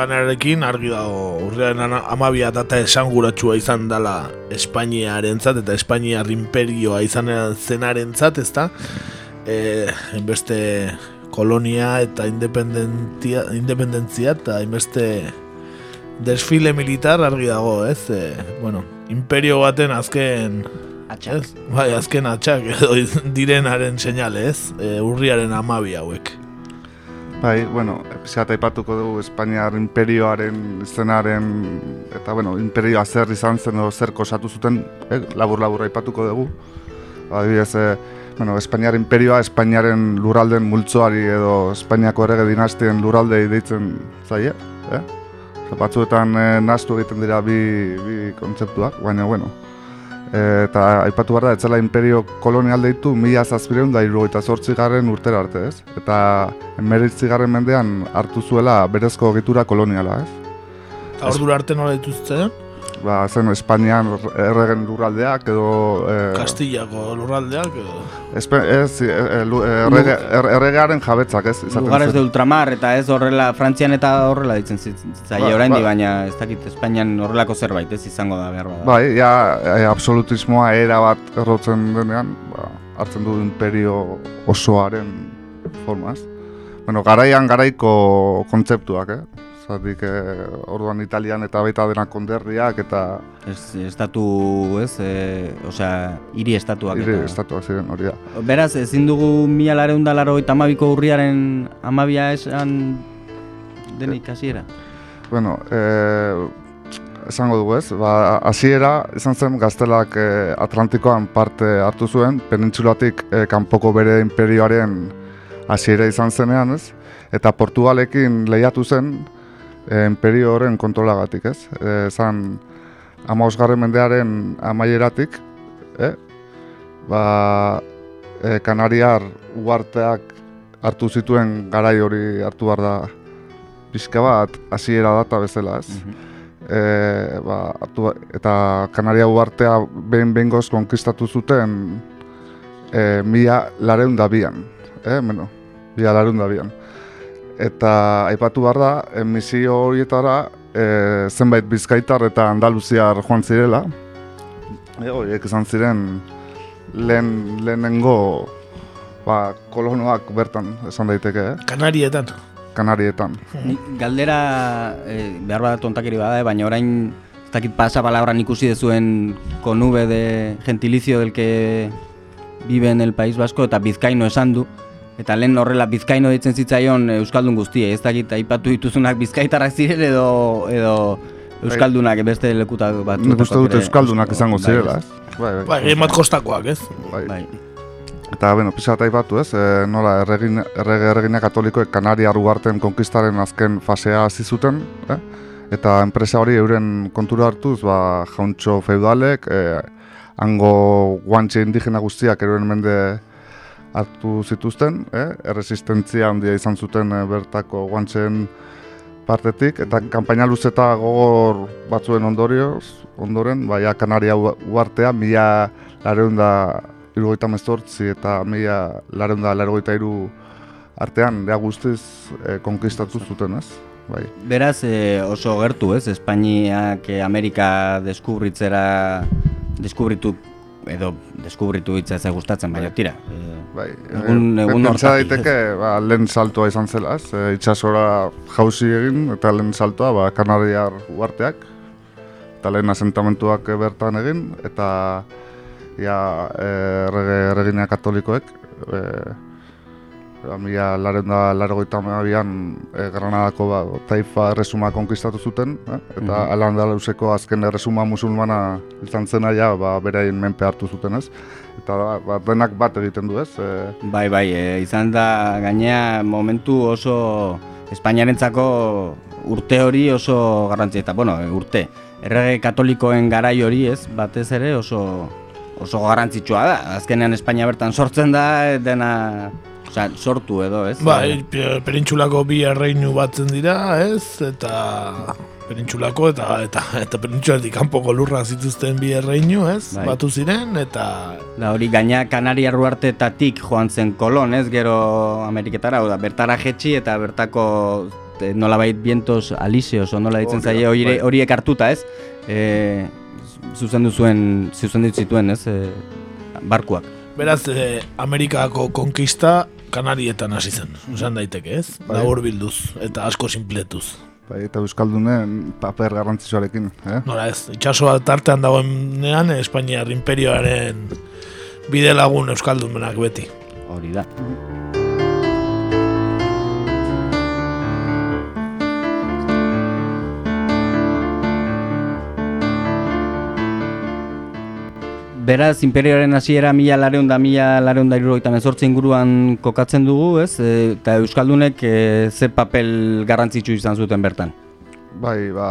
ganarekin argi dago urriaren amabia data esanguratsua izan dela Espainiarentzat eta Espainiar imperioa izan zenarentzat, ezta? Eh, beste kolonia eta independentzia, independentzia eta inbeste desfile militar argi dago, ez? E, bueno, imperio baten azken Atxak. Ez? Bai, azken atxak edo direnaren seinale, ez? E, urriaren amabi hauek. Bai, bueno, pixat aipatuko dugu Espainiar imperioaren izenaren eta bueno, imperioa zer izan zen edo zer kosatu zuten, eh, labur-labur aipatuko dugu. Adibidez, eh, bueno, Espainiar imperioa Espainiaren lurralden multzoari edo Espainiako errege dinastien lurraldei deitzen zaie, eh? Eta batzuetan eh, nahastu egiten dira bi, bi kontzeptuak, baina bueno, eta aipatu behar da, etzela imperio kolonial deitu mila zazpireun da irugaita zortzi garren urtera arte, ez? Eta emeritzi garren mendean hartu zuela berezko egitura koloniala, ez? Eta ordura arte nola dituzten? Ba, zen Espainian erregen lurraldeak edo... E, Kastillako lurraldeak edo... Espe, ez, e, e, lu- errege, er, erregearen jabetzak, ez? izaten Lugares de ultramar eta ez horrela Frantzian eta horrela ditzen zaila Ba, oraindi ba. baina ez dakit Espainian horrelako zerbait ez izango da behar bada. Bai, ja, e, absolutismoa era bat errotzen denean, ba, hartzen du imperio osoaren formaz. bueno, garaian garaiko kontzeptuak, eh? Zatik, eh, orduan italian eta baita denak konderriak eta... Ez, estatu, ez, e, osea, hiri estatuak. Hiri eta- estatuak ziren hori da. Beraz, ezin dugu mila lareun da laro eta amabiko urriaren amabia esan denik hasiera. Bueno, eh, esango dugu ez, ba, hasiera izan zen gaztelak eh, Atlantikoan parte hartu zuen, penintzulatik eh, kanpoko bere imperioaren hasiera izan zenean ez, eta Portugalekin lehiatu zen eh, imperio horren kontrolagatik ez, eh, zan amausgarren mendearen amaieratik, eh, ba, eh, Kanariar uarteak hartu zituen garai hori hartu behar da pixka bat hasiera data bezala, ez? E, ba, hartu, eta Kanaria uartea behin behingoz konkistatu zuten e, mila lareun da bian, eh, bueno, mila lareun da bian. Eta aipatu behar da, emisio horietara e, zenbait bizkaitar eta andaluziar joan zirela, e, horiek izan ziren lehen, lehenengo ba, kolonoak bertan esan daiteke, eh? Kanarietan. Kanarietan. Galdera, e, behar bat tontakeri bada, baina orain, ez dakit pasa palabran ikusi dezuen konube de gentilizio del que vive en el País Vasco, eta bizkaino esan du, eta lehen horrela bizkaino ditzen zitzaion Euskaldun guztia, ez dakit aipatu dituzunak bizkaitarrak ziren edo, edo Euskaldunak beste lekuta bat. Nik uste dut Euskaldunak izango zirela, ez? Bai, bai, emat kostakoak, ez? Bai. bai. Eta, bueno, pixka bat aipatu, ez? E, nola, erregin, errege erregina katolikoek Kanaria ugarten konkistaren azken fasea hasi zuten, eh? Eta enpresa hori euren kontura hartuz, ba, jauntxo feudalek, e, hango guantxe indigena guztiak eroen mende hartu zituzten, eh? erresistentzia handia izan zuten e, bertako guantxeen partetik, eta kanpaina luze eta gogor batzuen ondorioz, ondoren, baia Kanaria uartea, mila lareun da irugoita mezortzi eta mila lareun da laregoita iru artean, ja guztiz e, konkistatu zuten, ez? Bai. Beraz, e, oso gertu, ez? Espainiak e, Amerika deskubritzera deskubritu edo deskubritu hitza ez gustatzen, baina tira. E, bai, egun, egun Pentsa daiteke, ba, lehen saltoa izan zela, ez? E, itxasora jauzi egin, eta lehen saltoa, ba, Kanariar uarteak, eta lehen asentamentuak bertan egin, eta ja, errege, erregina katolikoek, e, mila laren da laregoita amabian e, Granadako ba, taifa erresuma konkistatu zuten, eh? eta mm -hmm. Al-Andaluseko azken erresuma musulmana izan zena ja, ba, berain menpe hartu zuten ez. Eta ba, denak bat egiten du ez. E... Bai, bai, e, izan da gainea momentu oso Espainiarentzako urte hori oso garrantzi eta, bueno, urte, errege katolikoen garai hori ez, batez ere oso oso garrantzitsua da. Azkenean Espainia bertan sortzen da, dena Osa, sortu edo, ez? Bai, perintxulako bi erreinu batzen dira, ez? Eta perintxulako eta eta eta perintxulatik kanpoko lurra zituzten bi erreinu, ez? Bai. Batu ziren eta da hori gaina Kanaria ruartetatik joan zen kolon, ez? Gero Ameriketara, da bertara jetxi eta bertako nolabait vientos aliseos, nola ditzen zaie hori horiek hartuta, ez? E, zuzendu zuen, zuzendu zituen, ez? E, barkuak. Beraz, eh, Amerikako konkista Kanarietan hasi zen, esan daiteke, ez? Bai. Labor bilduz eta asko sinpletuz. Bai, eta Euskaldunen paper garrantzitsuarekin, eh? Nora ez, itxasoa tartean dagoenean Espainiar imperioaren bide lagun Euskaldumenak beti. Hori da. Beraz, imperioaren hasiera mila lareun da, mila lareun da irrogeita mezortzi inguruan kokatzen dugu, ez? E, eta Euskaldunek e, ze papel garrantzitsu izan zuten bertan? Bai, ba,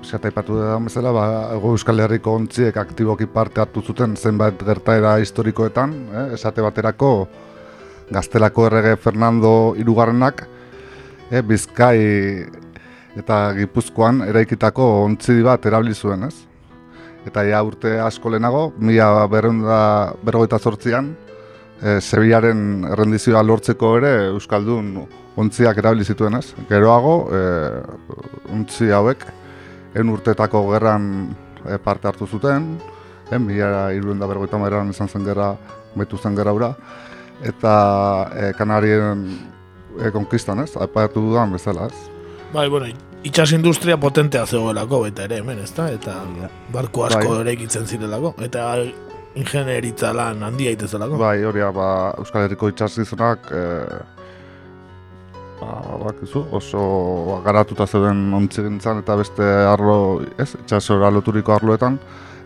zeta ipatu da bezala, ba, ego Euskal Herriko ontziek aktiboki parte hartu zuten zenbait gertaera historikoetan, eh? esate baterako gaztelako errege Fernando Irugarrenak, eh? Bizkai eta Gipuzkoan eraikitako ontzi bat erabili zuen, ez? Eta ja urte asko lehenago, mila berrenda berrogeita zortzian, e, Sevillaren errendizioa lortzeko ere Euskaldun ontziak erabili zituen ez. Geroago, e, ontzi hauek, en urtetako gerran e, parte hartu zuten, e, mila irurenda berrogeita maeran izan zen gerra, betu zen gerra ura, eta e, Kanarien e, konkistan, ez? Aipatu dudan bezala, ez? Bai, bueno, itxas industria potentea zegoelako baita ere hemen, ezta? Eta barko asko Bai. ere egitzen zirelako. Eta ingenieritza lan handia itezelako. Bai, hori da, ba, Euskal Herriko itxasgizunak e, ba, bakizu, oso ba, garatuta zeuden ontzigintzan eta beste arlo, ez, itxasora loturiko arloetan,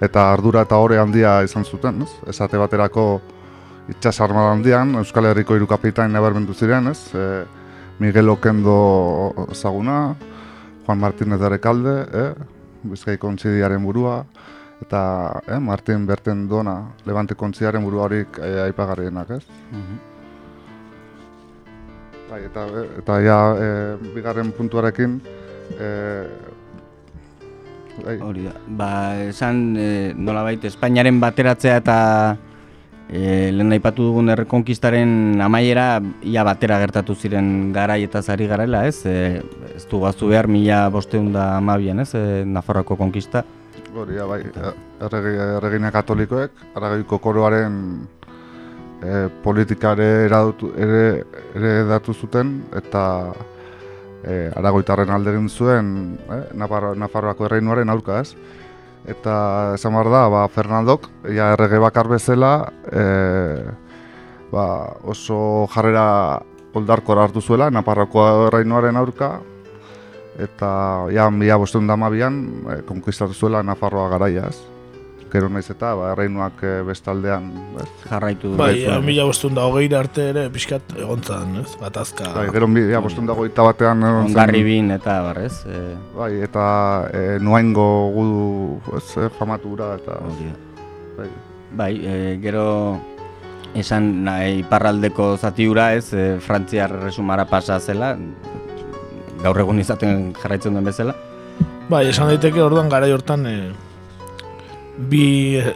eta ardura eta ore handia izan zuten, ez? Esate baterako itxas armada handian, Euskal Herriko hiru kapitain nabarmendu ziren, ez? E, Miguel Okendo ezaguna, Juan Martínez de Rekalde, eh? Bizkaiko ontzidiaren burua, eta eh, Martin Berten Dona, Levante kontziaren buru horik eh, aipagarrienak, ez? Bai, eta, eta ja, eh, bigarren puntuarekin, eh, bai, Hori da. Ba, esan e, nolabait Espainiaren bateratzea eta e, lehen aipatu dugun errekonkistaren amaiera ia batera gertatu ziren garai eta zari garela, ez? E, ez du gaztu behar mila bosteun da amabian, ez? E, Nafarroako konkista. hori da, bai, erregi, erregina katolikoek, aragoiko koroaren eh, politikare eradutu, ere, ere datu zuten, eta eh, aragoitarren alde zuen Nafarro, Nafarroako erreinuaren aurka, ez? Eta esan behar da, ba, Fernandok, ja errege bakar bezala, eh, ba, oso jarrera oldarkor hartu zuela, Nafarroako erreinuaren aurka, eta ja, mila bosteun damabian, eh, konkistatu zuela Nafarroa garaiaz. Gero naiz eta, ba, erreinuak eh, bestaldean, ez? Jarraitu Bai, ja, mila bostun da hogeira arte ere pixkat egontzan, ez? Gatazka. Bai, gero mila bosteun dagoita batean egon zen- Ongarri bin eta barrez. E, Bai, eta e, nuaingo gudu, ez, eh, famatura eta... Bai, Bai, e, gero esan nahi iparraldeko zatiura ez, e, Frantziar resumara pasa zela, gaur egun izaten jarraitzen duen bezala. Bai, esan daiteke orduan garai hortan e, bi e,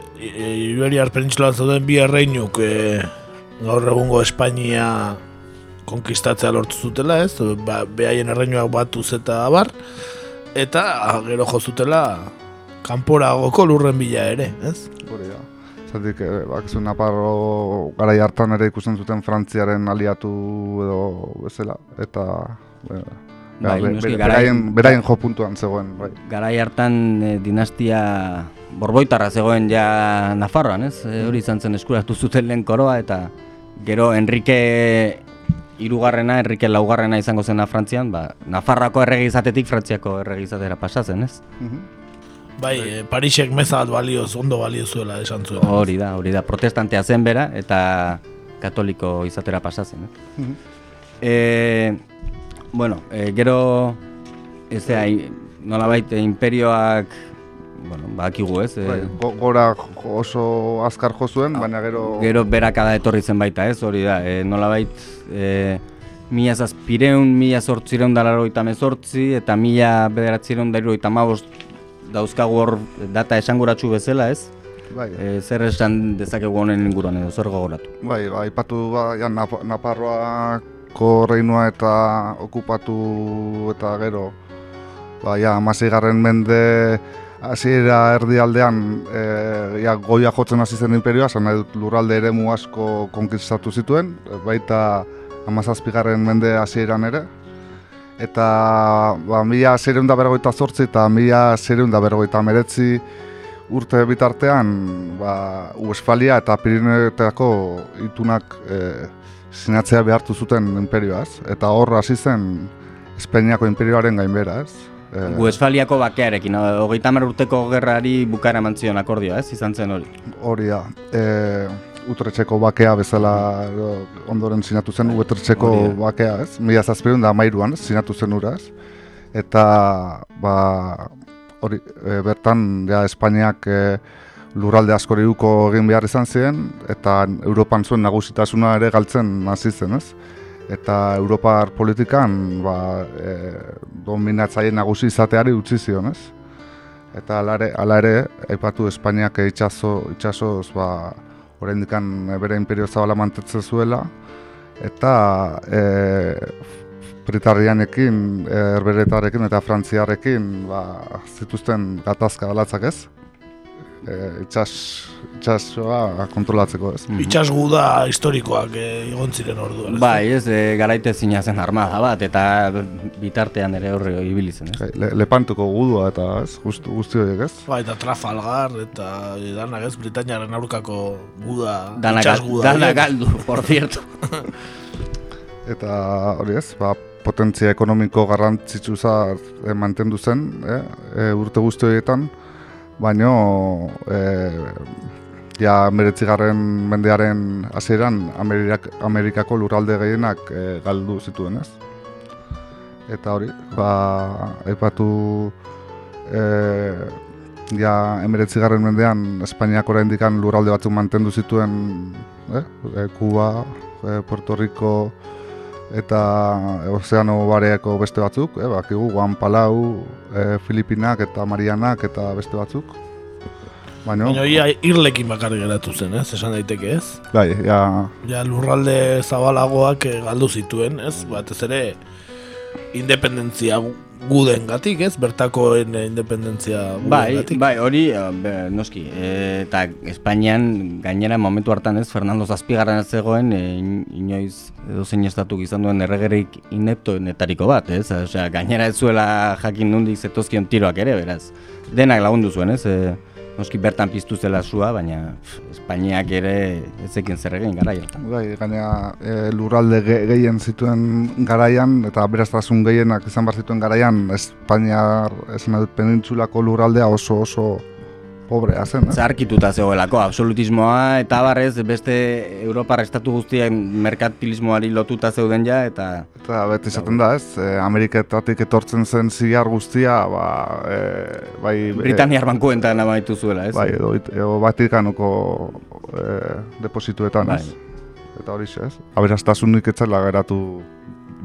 Iberiar penintsulan zeuden bi erreinuk e, gaur egungo Espainia konkistatzea lortu zutela, ez? Ba, behaien erreinuak batuz eta abar eta gero jo zutela kanporagoko lurren bila ere, ez? hori da. Zatik, e, bakizu Naparro garai hartan ere ikusten zuten Frantziaren aliatu edo bezala, eta... E, Bai, be- noski, be- garai- beraien, beraien jo puntuan zegoen, bai. Garai hartan e, dinastia borboitarra zegoen ja Nafarroan, ez? E, hori izan zen eskuratu zuten lehen koroa eta gero Enrique hirugarrena, Enrique laugarrena izango zena Frantzian, ba, Nafarroako errege izatetik Frantziako errege izatera pasatzen, ez? Bai, e, Parisek meza bat balioz, ondo balio zuela esan zuen. Hori da, hori da, protestantea zen bera eta katoliko izatera pasatzen. Eh? Mhm. E, bueno, e, gero ez da, nolabait imperioak bueno, badakigu ez, e, Bai, go- gora oso azkar jo zuen, baina gero... gero berakada etorri zen baita ez, hori da, e, nolabait e, mila zazpireun, mila zortzireun da laroita mezortzi, eta mila bederatzireun da irurogeita hamabost dauzkagu hor data esanguratsu bezala ez? Bai. E, zer esan dezakegu honen inguruan edo zer gogoratu? Bai, ba, aipatu ba, ja, Nap Naparroako reinua eta okupatu eta gero, ba, ja, mende hasiera erdialdean e, ja, goia jotzen hasi zen imperioa, zan lurralde eremu asko konkistatu zituen, baita amazazpigarren mende hasieran ere, eta ba, mila zeireun da berrogeita zortzi eta mila zeireun da berrogeita meretzi urte bitartean ba, Uesfalia eta Pirineoetako itunak e, sinatzea behartu zuten imperioaz, eta hor hasi zen Espainiako imperioaren gainbera, ez? E, Westfaliako bakearekin, hogeita hamar urteko gerrari bukaera eman zion akordioa, ez? Izan zen hori. hori da. E, Utretxeko bakea bezala ondoren sinatu zen Utretxeko hori da. bakea, ez? Mila zazpireun da amairuan, sinatu zen uraz. Eta, ba, hori, e, bertan, ja, Espainiak e, lurralde askori uko egin behar izan ziren, eta Europan zuen nagusitasuna ere galtzen hasi zen, ez? Eta Europar politikan, ba, e, dominatzaile nagusi izateari utzi zion, ez? Eta hala ere, hala ere, aipatu Espainiak itxaso, itxasoz, ba, oraindikan bere imperio zabala mantetzen zuela, eta e, Britarianekin, e, Herberetarekin eta Frantziarekin ba, zituzten gatazka galatzak ez. E, itxas, itxasoa kontrolatzeko ez. Itxas guda historikoak eh, egon ziren orduan. ez? Bai, ez, e, garaite zina zen armada bat, eta bitartean ere horre ibili zen, ez? Bai, Le, lepantuko gudua eta ez, guzti, guzti horiek ez. Bai, eta Trafalgar, eta danak ez, Britainiaren aurkako guda, Dana, itxas guda. dana horiek. galdu, por cierto. Eta hori ez, ba, potentzia ekonomiko garrantzitsu za e, mantendu zen eh, e, urte guzti horietan, baino e, ja meretzigarren mendearen hasieran Ameriak, Amerikako lurralde gehienak e, galdu zituen ez. Eta hori, ba, aipatu e, ja emeretzigarren mendean Espainiak oraindik lurralde batzuk mantendu zituen eh? e, Kuba, e, Puerto Rico eta Ozeano Bareako beste batzuk, eh, bakigu Guan Palau, e, Filipinak eta Marianak eta beste batzuk. Baina, Baina ia irlekin bakarrik geratu zen, ez? Esan daiteke ez? bai, ja, Ja, lurralde zabalagoak eh, galdu zituen, ez? Batez ere independentzia guden gatik, ez? Bertakoen independentzia Bai, bai, hori, eh, be, noski, e, eta Espainian gainera momentu hartan ez, Fernando Zazpigarren zegoen, e, in- inoiz edo zein estatuk izan duen erregerik ineptoenetariko bat, ez? Osea, gainera ez zuela jakin nundik zetozkion tiroak ere, beraz. Denak lagundu zuen, ez? E, noski bertan piztu zela sua, baina Espainiak ere ezekin zer egin gara hartan. bai, gaina e, lurralde ge, gehien zituen garaian eta beraztasun gehienak izan behar zituen garaian Espainiar esan dut penintsulako lurraldea oso oso pobrea zen. Eh? Zarkituta zegoelako, absolutismoa eta barrez beste Europar estatu guztien merkantilismoari lotuta zeuden ja, eta... Eta beti esaten da ez, e, Ameriketatik etortzen zen ziar guztia, ba, e, bai... Britaniar bankuentan amaitu zuela, ez? Bai, edo, edo Vatikanoko e, deposituetan, ez? Bai. Eta hori ez? Aberastasunik etzela geratu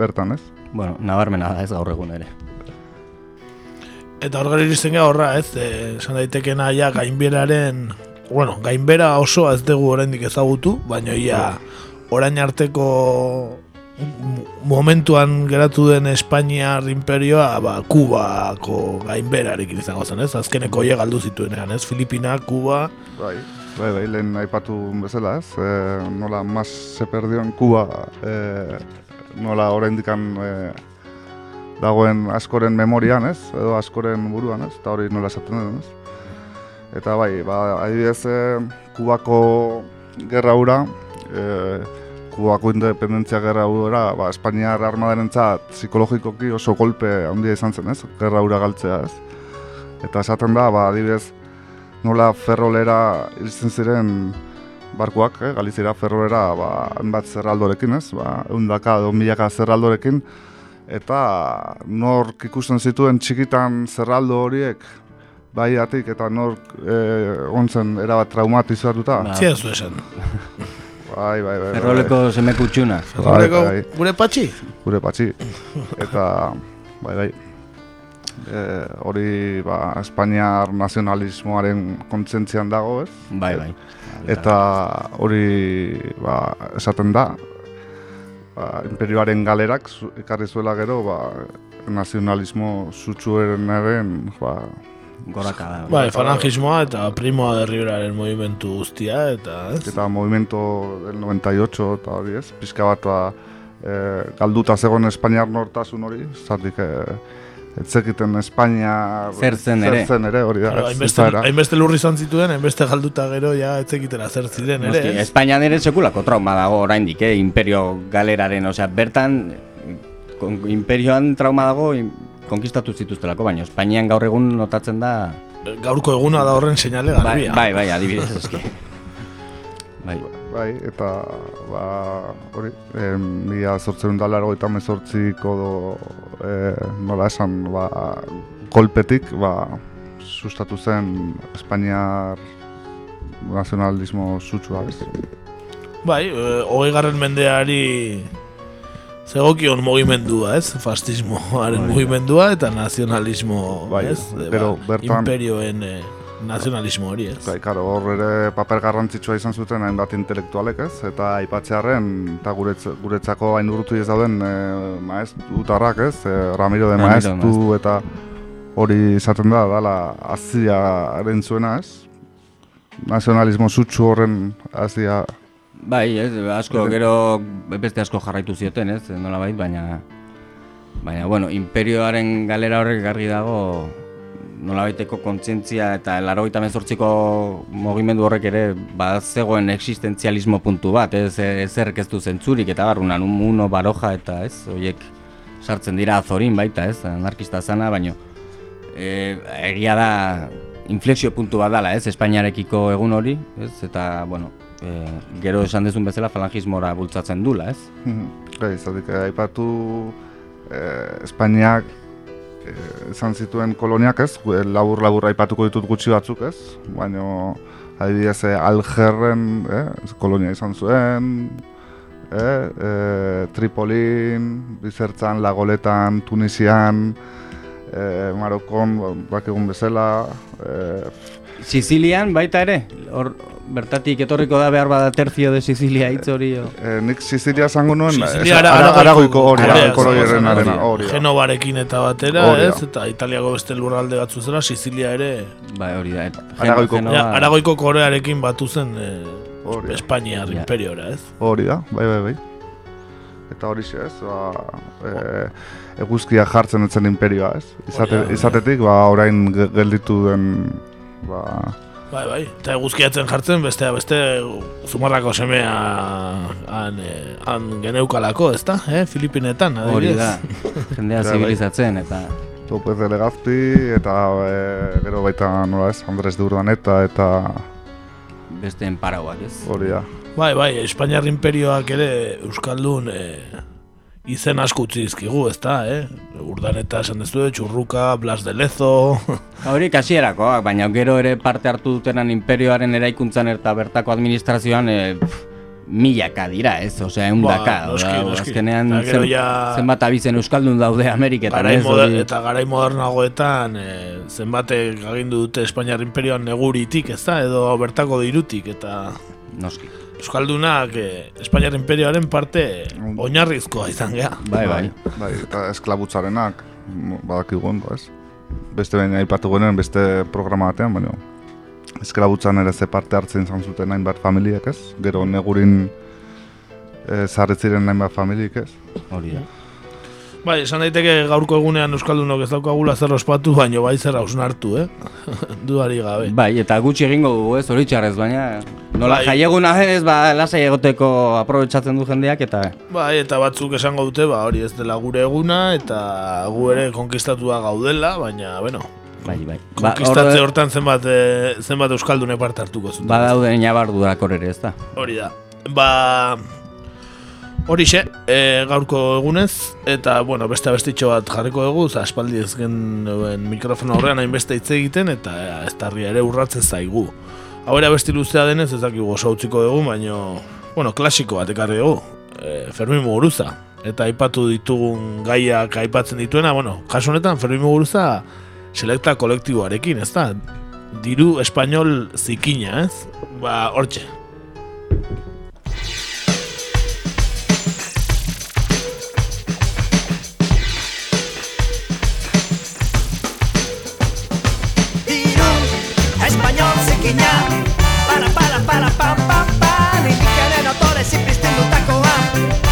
bertan, ez? Bueno, nabarmena da ez gaur egun ere. Eta hor gara iristen horra, ez? Eh, Esan daitekena ja gainberaren... Bueno, gainbera osoa ez dugu oraindik ezagutu, baina ia orain arteko momentuan geratu den Espainiar imperioa, ba, Kubako gainberarekin izango zen, ez? Azkeneko hile galdu zituenean, ez? Filipina, Kuba... Bai. Bai, bai, lehen aipatu bezala, ez? E, nola mas se perdió en Cuba, e, nola oraindikan e, dagoen askoren memorian, ez? Edo askoren buruan, ez? Eta hori nola esaten den, ez? Eta bai, ba, adibidez, e, Kubako gerra hura, e, Kubako independentzia gerra hura, ba, Espainiar armadarentzat psikologikoki oso golpe handia izan zen, ez? Gerra hura galtzea, ez? Eta esaten da, ba, adibidez, nola ferrolera iristen ziren barkuak, eh, Galizira ferrolera ba, hainbat zerraldorekin, ez? Ba, eundaka edo milaka zerraldorekin, eta nork ikusten zituen txikitan zerraldo horiek baiatik eta nork eh, ontzen erabat traumatizatuta. Ba. Zia zu esan. Bai, bai, bai. bai. Ferroleko semeku txuna. Ferroleko bai. gure patxi? Gure patxi. Eta, bai, bai. E, hori, ba, Espainiar nazionalismoaren kontzentzian dago, ez? Bai, bai. Eta hori, ba, esaten da, ba, imperioaren galerak ekarri zuela gero, ba, nazionalismo sutsuenaren, ba, Goraka da. Bai, falangismoa eta primoa de Riberaren movimentu guztia, eta ez? eta movimiento del 98 eta hori ez, pixka bat ba, e, galduta zegoen Espainiar nortasun hori, zatik e, etzekiten Espainia Zer zen ere. zer zen ere hori da. Hainbeste, hainbeste lurri izan zituen, hainbeste galduta gero ja etzekitera zer ziren ere, Noski? Espainian ere sekulako trauma dago oraindik, eh? imperio galeraren, osea, bertan kon, imperioan trauma dago in- konkistatu zituztelako, baina Espainian gaur egun notatzen da Gaurko eguna da horren seinale bai, garbia. bai, bai, adibidez eski. Bai. Bai, eta ba, hori, e, mila zortzeun dalaro eta mezortziko do, e, nola esan, ba, kolpetik, ba, sustatu zen Espainiar nazionalismo sutsua, ez? Bai, e, hogei garren mendeari zegokion mugimendua, ez? Fastismoaren mugimendua eta nazionalismo, Bai, ez? E, pero ba, bertan- imperioen e, nazionalismo hori, ez? Bai, karo, hor ere paper garrantzitsua izan zuten hainbat intelektualek, ez? Eta aipatzearren, eta guretz, guretzako hain urrutu ez dauden e, maestu tarrak, ez? E, Ramiro de Ramiro de Maestu eta hori izaten da, dala aziaren zuena, ez? nazionalismo sutsu horren azia... Bai, ez, asko, gero beste asko jarraitu zioten, ez, nola bait, baina... Baina, bueno, imperioaren galera horrek gargi dago nola baiteko kontzientzia eta larogeita mezortziko mogimendu horrek ere ba, zegoen existentzialismo puntu bat, ez, ezer ez du zentzurik eta barrunan, un muno, baroja eta ez, horiek sartzen dira azorin baita, ez, anarkista zana, baino e, egia da inflexio puntu bat dala, ez, Espainiarekiko egun hori, ez, eta, bueno, e, gero esan dezun bezala falangismora bultzatzen dula, ez? Gai, zatik, aipatu eh, Espainiak izan zituen koloniak ez, labur labur aipatuko ditut gutxi batzuk ez, baina adibidez eh, Algerren eh, kolonia izan zuen, eh, eh, Tripolin, Bizertzan, Lagoletan, Tunisian, eh, Marokon, bak egun bezala, eh, Sicilian baita ere, hor bertatik etorriko da behar bada terzio de Sicilia hitz hori. Eh, nik Sicilia zango nuen, ara, ara, aragoiko hori, aragoiko. Genovarekin eta batera, ez, eta Italiako beste lurralde batzu zela, Sicilia ere... Bai, hori da. Aragoiko- Ja, aragoiko korearekin batu zen eh, da. Espainiar Ja. imperiora, ez? Hori da, bai, bai, bai. Eta hori ez, ba, e, eguzkia jartzen etzen imperioa, ez? Izate, izatetik, ba, orain ge- gelditu den, ba, Bai, bai, eta eguzkiatzen jartzen, bestea beste zumarrako semea han, eh, han geneukalako, ez da, eh? Filipinetan, Hori adibidez. da, jendea Ja, bai. zibilizatzen eta... López de Legazpi, eta e, gero baita, nola ez, Andres de Urdaneta, eta Beste enparauak, ez? hori da. Bai, bai, Espainiar imperioak ere Euskaldun eh, izen asko utzi dizkigu, ez da, eh? Urdaneta esan dezu, Txurruka, Blas de Lezo... Hori kasierakoak, baina gero ere parte hartu dutenan imperioaren eraikuntzan eta bertako administrazioan e, pff, milaka dira, ez? Osea, eundaka. Ba, noski, da, noski. Azkenean gero zen, ja- zenbat abizen Euskaldun daude Ameriketan, Garai ez? moder, eta garai modernagoetan eh, zenbatek agindu dute Espainiar imperioan neguritik, ez da, edo bertako dirutik, eta Noski. Euskaldunak eh, Espainiar imperioaren parte oinarrizkoa izan gea. Bai, bai. Bai, eta esklabutzarenak, mo- badakigun, ba, ez? Beste baina aipatu genuen beste programa batean, baina esklabutzan ere ze parte hartzen izan zuten hainbat familiak, ez? Gero negurin e, zarretziren hainbat familiek, ez? Hori da. Bai, esan daiteke gaurko egunean Euskaldunok ez daukagula zer ospatu, baino bai zer hausnartu, eh? Duari gabe. Bai, eta gutxi egingo dugu, ez? Hori txarrez, baina... Nola Bai. jaieguna ez, ba, lasai egoteko aprobetsatzen du jendeak, eta... Bai, eta batzuk esango dute, ba, hori ez dela gure eguna, eta gu ere konkistatua gaudela, baina, bueno, Bai, bai. konkistatze hortan zenbat, eh, zenbat Euskaldune parte hartuko zuten. Badaude inabardurak hor ere, ez da? Hori da. Ba, horixe, e, gaurko egunez, eta, bueno, beste abestitxo bat jarriko dugu, aspaldi ez genuen mikrofono horrean hainbeste hitz egiten, eta e, ez tarria ere urratzen zaigu. Hau ere abesti luzea denez, ez dakigu oso utziko dugu, baino, bueno, klasiko bat ekarri dugu, e, Fermin Muguruza. Eta aipatu ditugun gaiak aipatzen dituena, bueno, kasu honetan Fermin Muguruza selekta kolektiboarekin, ez da? Diru espainol zikina, ez? Ba, hortxe. Bye.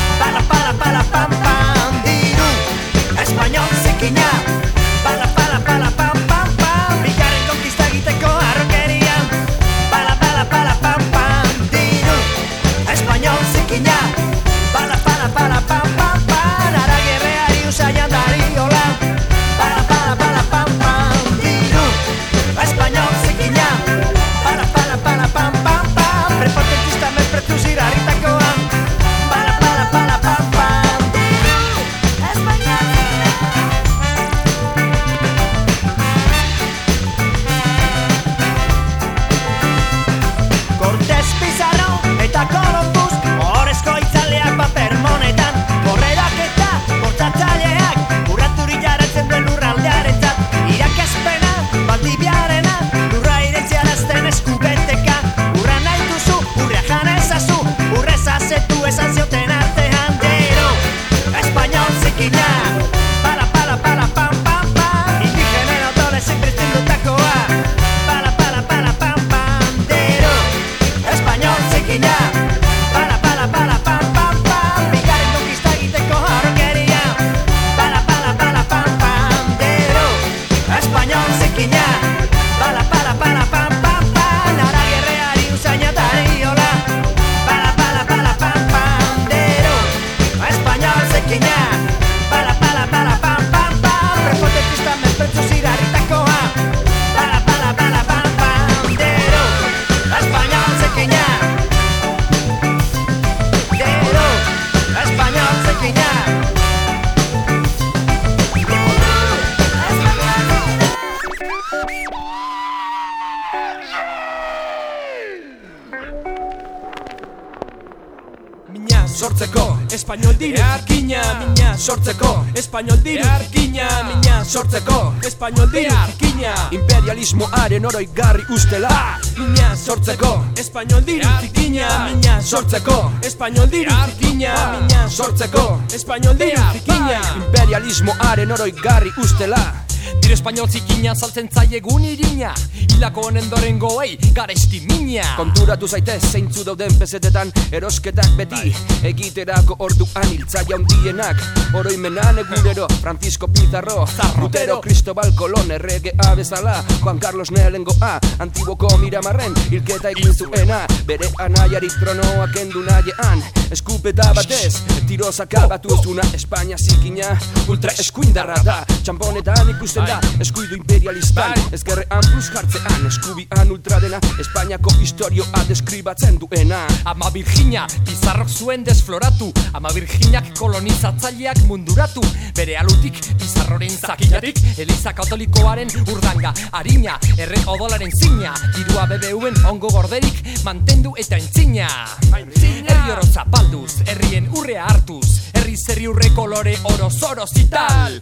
Espainol dire Arkina Mina sortzeko. Espainol dire Arkina Imperialismoaren oroi garri ustela. Mina sortzeko. Espainol dire Arkina Mina sortzeko. Espainol dire Arkina Mina sortzeko. Espainol dire Arkina Imperialismoaren oroi garri ustela. Dire espainol zikina saltzen zaiegun irina Hilako honen doren goei garesti mina. Konturatu zaitez zeintzu dauden pesetetan Erosketak beti. Egiterako orduan hiltzaia hundienak Oroimenan egunero Francisco Pizarro Lutero Cristobal Colón erregea bezala Juan Carlos Nelengoa Antiboko Miramarren hilketa egin zuena. Bere anaiari tronoa kendu nahiean Eskupeta batez tiroz akabatu zuna Espainia zikina ultra eskuindarra da. Txamponetan ikusten da eskuidu imperialistan. Ezkerrean plus jartzean eskubian ultradena Espainiako historioa deskribatzen duena. Ama Virginia Pizarrok zuen desfloratu. Ama Virginiak kolonizatzaileak munduratu. Bere alutik Pizarroren zakilatik Eliza katolikoaren urdanga Arina, erre odolaren zina. Dirua BBUen ongo gorderik Mantendu eta entzina. Herri oro zapalduz, herrien urrea hartuz Herri zerri urre kolore oro zoro zital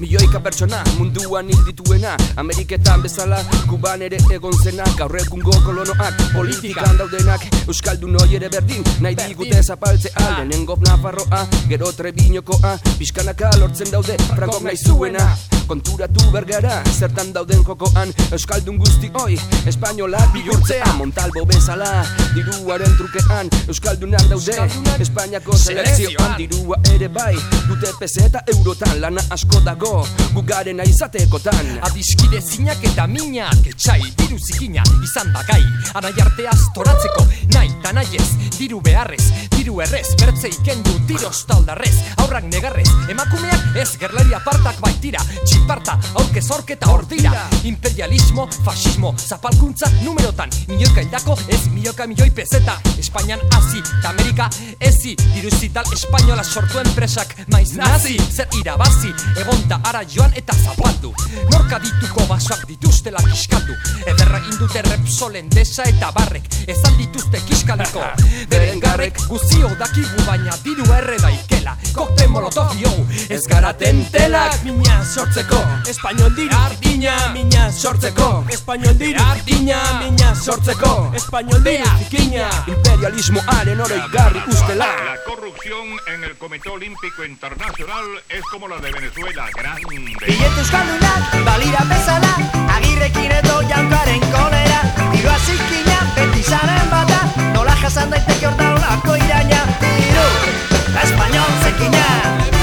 Milioika pertsona munduan hil dituena. Ameriketan bezala Kuban ere egon zena. Gaur egungo kolonoak politikan daudenak. Euskaldun hoi ere berdin Nahi digute zapaltzea Lehenengo Nafarroa Gero Trebinokoa. Piskanaka lortzen daude Frankok nahi zuena Konturatu bergara Zertan dauden jokoan. Euskaldun guzti hoi Espainolak bihurtzea. Montalbo bezala Diruaren trukean. Euskaldunak daude Espainiako selekzioan. Dirua ere bai Dute peseta eurotan. Lana asko dago Gugaren aizatekotan Adiskide zinak eta minak Etxai diru zikina izan bakai. Anai arteaz toratzeko Nahi eta nahi ez Diru beharrez Diru errez Bertze ikendu tiroz taldarrez Aurrak negarrez. Emakumeak ez gerlari apartak baitira Txiparta aurke zorketa hor dira. Imperialismo, fascismo Zapalkuntza numerotan. Milioika hildako ez milioika milioi pezeta Espainian hasi eta Amerika ezi Diru zital espainola sortu enpresak. Maiz nazi Zer irabazi Egonta ara joan eta zapaldu. Norka dituko basoak dituztela kiskaldu Ederra indute repsolen desa eta barrek Ezan dituzte kiskaliko Beren garrek guzio dakigu baina diru erre daikela Kokte molotov yo Ez gara tentelak Mina sortzeko. Espainol diru Artina Mina sortzeko. Espainol diru Artina Mina sortzeko. Espainol diru Zikina. Imperialismoaren oroi garri ustela. La corrupción en el Comité Olímpico Internacional es como la de Venezuela, grande. Billete euskaldunak balira bezala Agirrekin edo jankaren kolera. Dirua zikina beti zaren bata Nola jasan daiteke hor daulako iraina. Diru, espainol zekina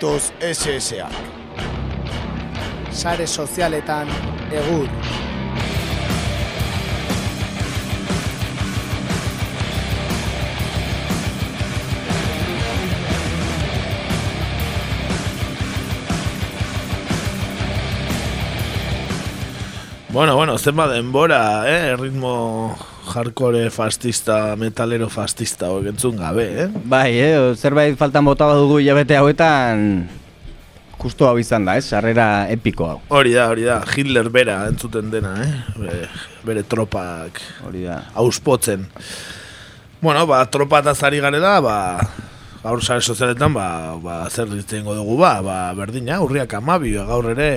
proiektos SSak. Sare sozialetan egur. Bueno, bueno, zenba denbora, eh, ritmo hardcore fascista, metalero fascista, hori entzun gabe, eh? Bai, eh, zerbait faltan bota dugu hilabete hauetan justu hau izan da, eh? Sarrera epiko hau. Hori da, hori da, Hitler bera entzuten dena, eh? Bere, bere tropak hori da. auspotzen. Bueno, ba, tropa eta zari garela, ba, gaur sare sozialetan, ba, ba, zer ditzen dugu, ba, ba, berdina, urriak amabi, gaur ere,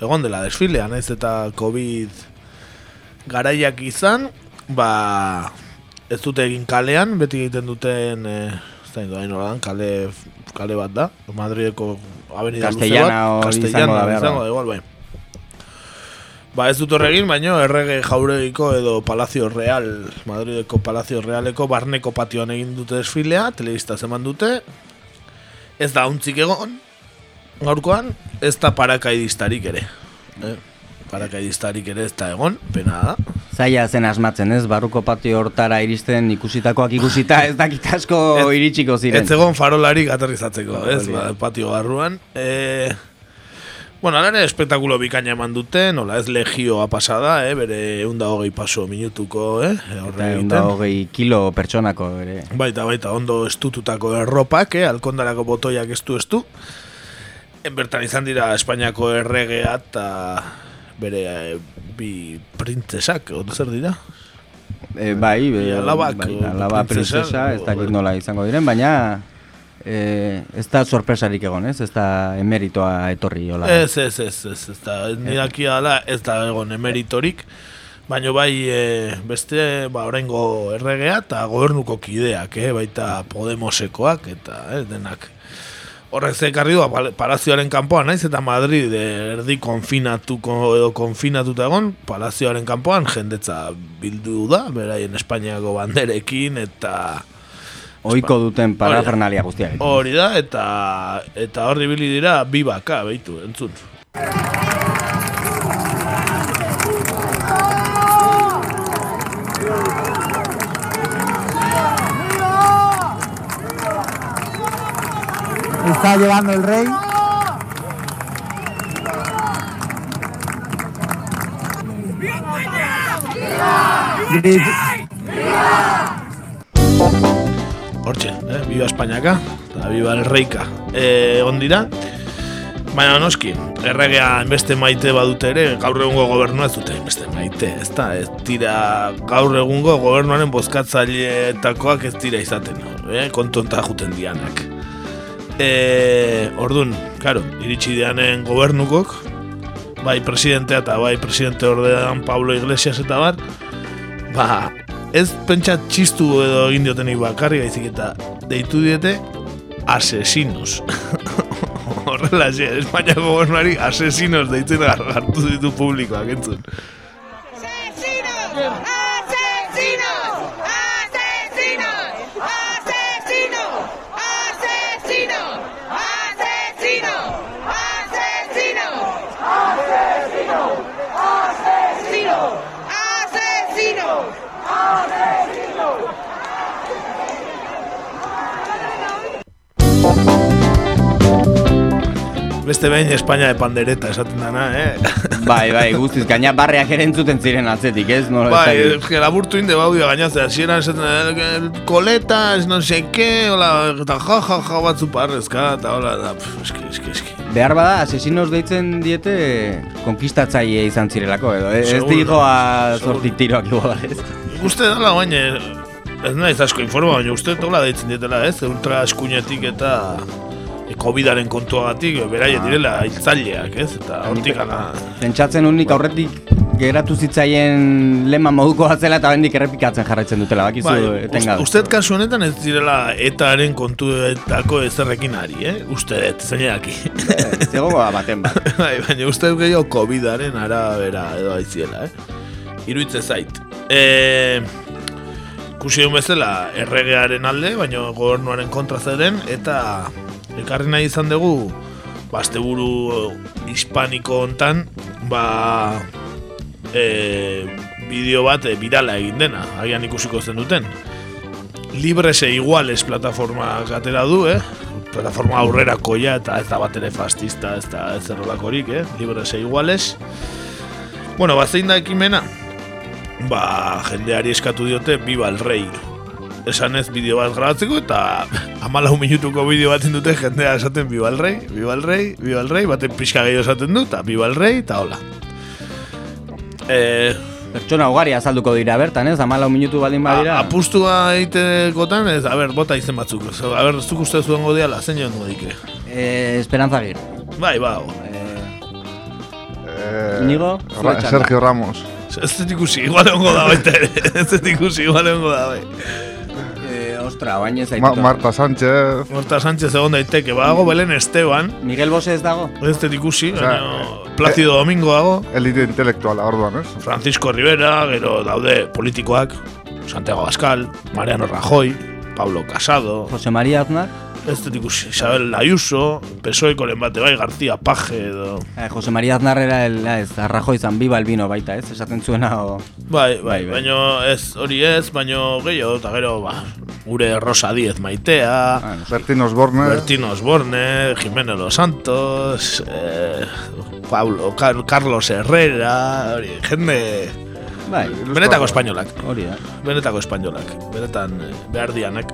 egon dela desfilea, naiz eta COVID garaiak izan, ba, ez dute egin kalean, beti egiten duten, e, ez da indoa inoran, kale, kale bat da, Madrideko avenida Castellana luze bat, hori izango da. izango da, igual, bai. Ba ez dut horregin, baino errege jauregiko edo Palacio Real, Madrideko Palacio Realeko barneko patioan egin dute desfilea, telebista eman dute, ez da untzik egon, gaurkoan, ez da parakaidistarik ere. Eh? Parakaidistarik ere ez da egon, pena da. Zaila zen asmatzen, ez? Barruko patio hortara iristen ikusitakoak ikusita ez dakit asko iritsiko ziren. Ez egon farolarik aterrizatzeko, ez? Hori Ba, patio barruan. E, bueno, alare espektakulo bikaina eman dute, nola ez legioa pasada, eh? bere eunda hogei paso minutuko, eh? Horre egiten. da hogei kilo pertsonako ere. Baita, baita, ondo estututako erropak, eh? alkondarako botoiak estu estu. En bertan izan dira Espainiako erregea eta bere eh, bi printzesak, ondo zer dira? E, bai, Bi e, alabak, bai, alaba princesa, princesa, ez dakit o- nola izango diren, baina e, ez da sorpresarik egon, ez? Ez da emeritoa etorri, hola. Ez, ez, ez, ez, ez da, ez nidaki ala, ez da egon emeritorik, baina bai e, beste, ba, oraingo erregea eta gobernuko kideak, eh, baita Podemosekoak eta eh, denak. Horrek zekarri du, pal- palazioaren kanpoan, naiz eta Madrid erdi konfinatuko edo konfinatuta egon, palazioaren kanpoan jendetza bildu da, beraien Espainiako banderekin eta Oiko duten parafernalia guztiak. Hori da, eta eta horri bili dira bi baka, behitu, entzun. Está llevando el rey. Hortxe, eh? Biba Espainiaka, eta biba el reika. E, on dira, baina noski, erregea beste maite badute ere, gaur egungo gobernua ez dute beste maite, ez da, ez dira gaur egungo gobernuaren bozkatzaileetakoak ez dira izaten, eh? kontonta juten dianak. E, ordun, claro, iritsi dianen gobernukok, bai presidentea eta bai presidente ordean Pablo Iglesias eta bar, ba, ez pentsa txistu edo egin diotenik bakarri gaizik eta deitu diete asesinos. Horrela, xe, Espainiako gobernuari asesinos deitzen hartu ditu publikoak, entzun. Beste behin Espainia de pandereta esaten dana, eh? Bai, bai, guztiz, gaina barreak ere entzuten ziren atzetik, ez? Nola, ez Bai, dakit. es que laburtu inde baudio gainazte, hasieran esaten eh, koleta, ez no sé qué, hola, eta ja, ja, ja, batzu parrezka, eta hola, da, eski, eski, eski. Behar bada, asesinos deitzen diete konkistatzaile izan zirelako, edo. Ez Seguro, dijoa seguro. zortik tiroak igual, ez? Uste dala baina, ez naiz asko informa, baina uste tola deitzen dietela, ez? Ultra eskuinetik eta e, COVID-aren kontuagatik, beraien direla hiltzaileak, ez? Eta hortik ana... Pentsatzen unik aurretik geratu zitzaien lema moduko atzela eta bendik errepikatzen jarraitzen dutela, bakizu Bai, etengabe. uste dut kasu honetan ez direla etaren kontuetako ezerrekin ari, eh? Uste dut, zeinaki. Zegoa ba, baten bat. bai, baina uste dut gehiago COVID-aren arabera edo aiziela, eh? Iruitze zait. E, ikusi duen bezala erregearen alde, baina gobernuaren kontra zeden, eta ekarri nahi izan dugu, ba, asteburu hispaniko hontan, ba, e, bideo bat e, virala egin dena, agian ikusiko zen duten. Libres e Iguales plataforma atera du, eh? Plataforma aurrerakoia eta ez da bat ere fascista, ez da ez errolakorik, eh? Libres e Iguales. Bueno, ba, zein da ekimena? Ba, jendeari eskatu diote Biba el Rey. Esan ez bideo bat grabatzeko eta amalau minutuko bideo bat dute jendea esaten Biba el Rey, Biba el Rey, Biba el Rey, baten pixka gehiago esaten du, eta Biba el Rey, eta hola. Eh, Pertsona ugari azalduko dira bertan, ez? Amalau minutu baldin badira. A, apustua egitekotan, ez, a ber, bota izen batzuk. A ber, zuk uste zuen diala, zein joan dike. Eh, Esperanza Agir. Bai, ba, Eh, Inigo, Ra-. Sergio Ramos. Ez dut ikusi, igual egongo da baita ere. Ez dut ikusi, igual egongo da bai. Eh, ostra, baina ez Ma Marta Sánchez. Marta Sánchez egon daiteke, badago Belen Esteban. Miguel Bose ez dago? Ez dut ikusi, Osea, baina Placido Domingo dago. Elite intelektuala, orduan, ez? Francisco Rivera, gero daude politikoak. Santiago Abascal, Mariano Rajoy, Pablo Casado. Jose María Aznar? Ez dut ikusi, Isabel Ayuso, PSOEkoren bate bai, García Paje edo... Eh, Jose María Aznar era el, ez, Arrajoy zan biba el vino baita, ez? Esaten zuena o... Bai, bai, baino ez, hori ez, baino gehiago, eta gero, ba, gure Rosa Diez maitea, Ah, Bertin Osborne. Bertino Osborne, Jimeno Los Santos, eh, Pablo, Car Carlos Herrera, hori, jende... Bai, Benetako espainolak. Hori da. Benetako espainolak. Benetan eh, behar dianak.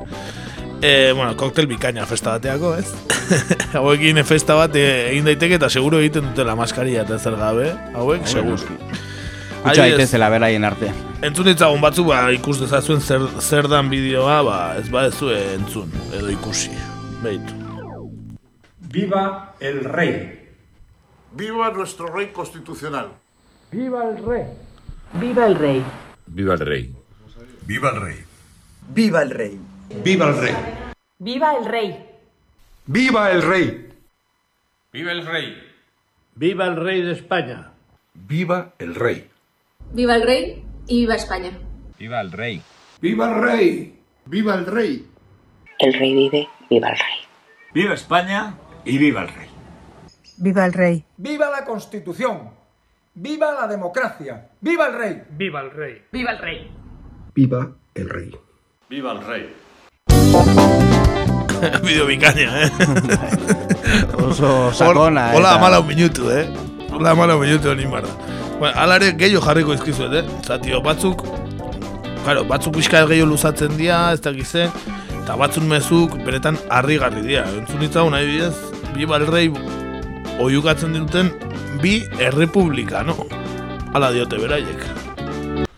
E, bueno, koktel bikaina festa bateako, ez? Hauekin festa bat eh, egin daiteke eta seguro egiten dutela maskaria eta zer gabe. Hauek, seguro. Kutsa daitezela beraien arte. Entzun ditzagun batzuk, ba, ikus dezazuen zer, zer dan bideoa, ba, ez badezue entzun, edo ikusi. Beitu. Viva el rey. Viva nuestro rey constitucional. Viva el rey. Viva el rey. Viva el rey. Viva el rey. Viva el rey. Viva el rey. Viva el rey. Viva el rey. ¡Viva el rey! Viva el rey de España. Viva el rey. Viva el rey y viva España. ¡Viva el rey! Viva el rey. Viva el rey. El rey vive, viva el rey. Viva España y viva el rey. Viva el rey. Viva la Constitución. Viva la democracia. Viva el rey. Viva el rey. Viva el rey. Viva el rey. Viva el rey. Bideo bikaina, eh? Oso sakona, Hola, eta- amala un minutu, eh? Hola, amala un minutu honi marra. Bueno, alare gehiago jarriko izkizuet, eh? Zatio, batzuk, claro, batzuk pixka gehiago luzatzen dira, ez dakiz ze, eta batzuk mezuk beretan harrigarri dira. Entzun ditzagun, adibidez, bi balrei oiukatzen duten bi errepublikano. Hala diote beraiek.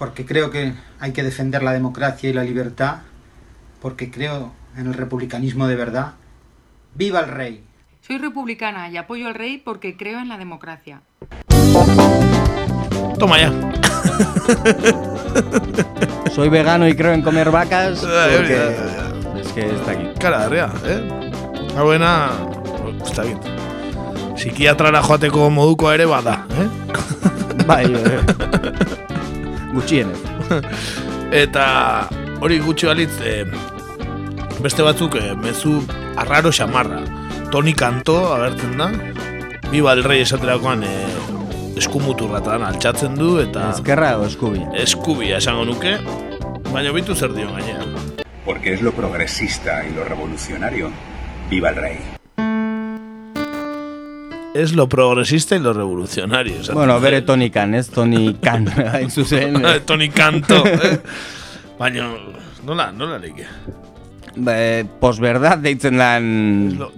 porque creo que hay que defender la democracia y la libertad, porque creo en el republicanismo de verdad. ¡Viva el rey! Soy republicana y apoyo al rey porque creo en la democracia. Toma ya. Soy vegano y creo en comer vacas porque... Es que está aquí. Kara herria, eh? Hauena, ez dakit. Psikiatrara joateko modukoa ere bada, eh? Bai, eh. Gutxienez. Eta hori gutxi balitz, eh, beste batzuk eh, mezu arraro xamarra. Toni Kanto agertzen da, Biba el Rey esaterakoan eh, eskumuturratan altxatzen du, eta... Ezkerra o eskubia? Eskubia esango nuke, baina bitu zer dio gainera. Porque es lo progresista y lo revolucionario. Viva el rey. Es lo progresista y lo revolucionario. esaten Bueno, bere Tony Khan, ez? Tony Khan, hain zuzen. eh. Toni Kanto, eh? Baina, nola, nola leike? Ba, eh, posverdad deitzen lan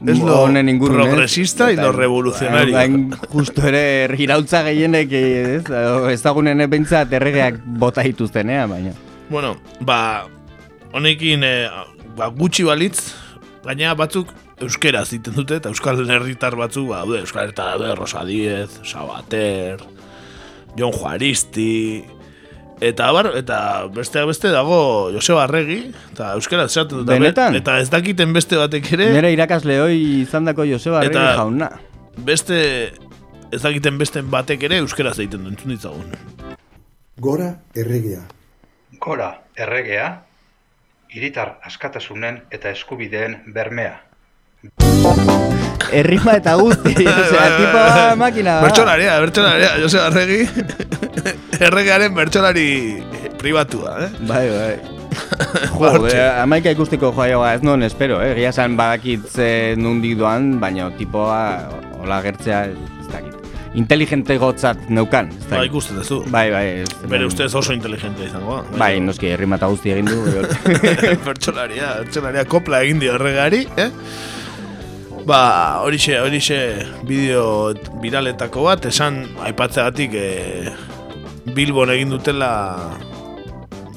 es lo honen ingurun, ez? progresista y lo Eta, revolucionario. hain justo ere irautza gehienek eh, ez? ezagunen behintzat erregeak bota dituztenea, baina. Bueno, ba, honekin eh, ba, gutxi balitz, gaina batzuk euskera ziten dute, eta euskal herritar batzuk, ba, daude, euskal herritar daude, Rosa Diez, Sabater, Jon Juaristi, eta bar, eta besteak beste dago Joseba Arregi, eta euskera esaten dut, Benetan? eta ez dakiten beste batek ere, Nere irakasle hoi izandako Joseba Arregi Eta- jauna. beste, ez dakiten beste batek ere euskera zeiten du, entzun ditzagun. Gora erregea. Gora, erregea, hiritar askatasunen eta eskubideen bermea. Errima eta guzti, osea, tipa makina da. Bertxolaria, bertxolaria, Joseba Arregi, erregearen bertxolari pribatua, eh? Bai, bai. Jo, amaika ikusteko joaioa ez non espero, eh? Gia esan badakit ze nundik doan, baina tipoa hola gertzea ez dakit. inteligente gotzat neukan. ez Ba, dakit. ikusten duzu. Bai, bai. ez- Bere ustez oso inteligente izango. da. Bai, noski herrimata guzti egin du. pertsolaria, pertsolaria kopla egin dio horregari, eh? Ba, horixe, horixe bideo viraletako bat, esan aipatzeagatik e, Bilbon egin dutela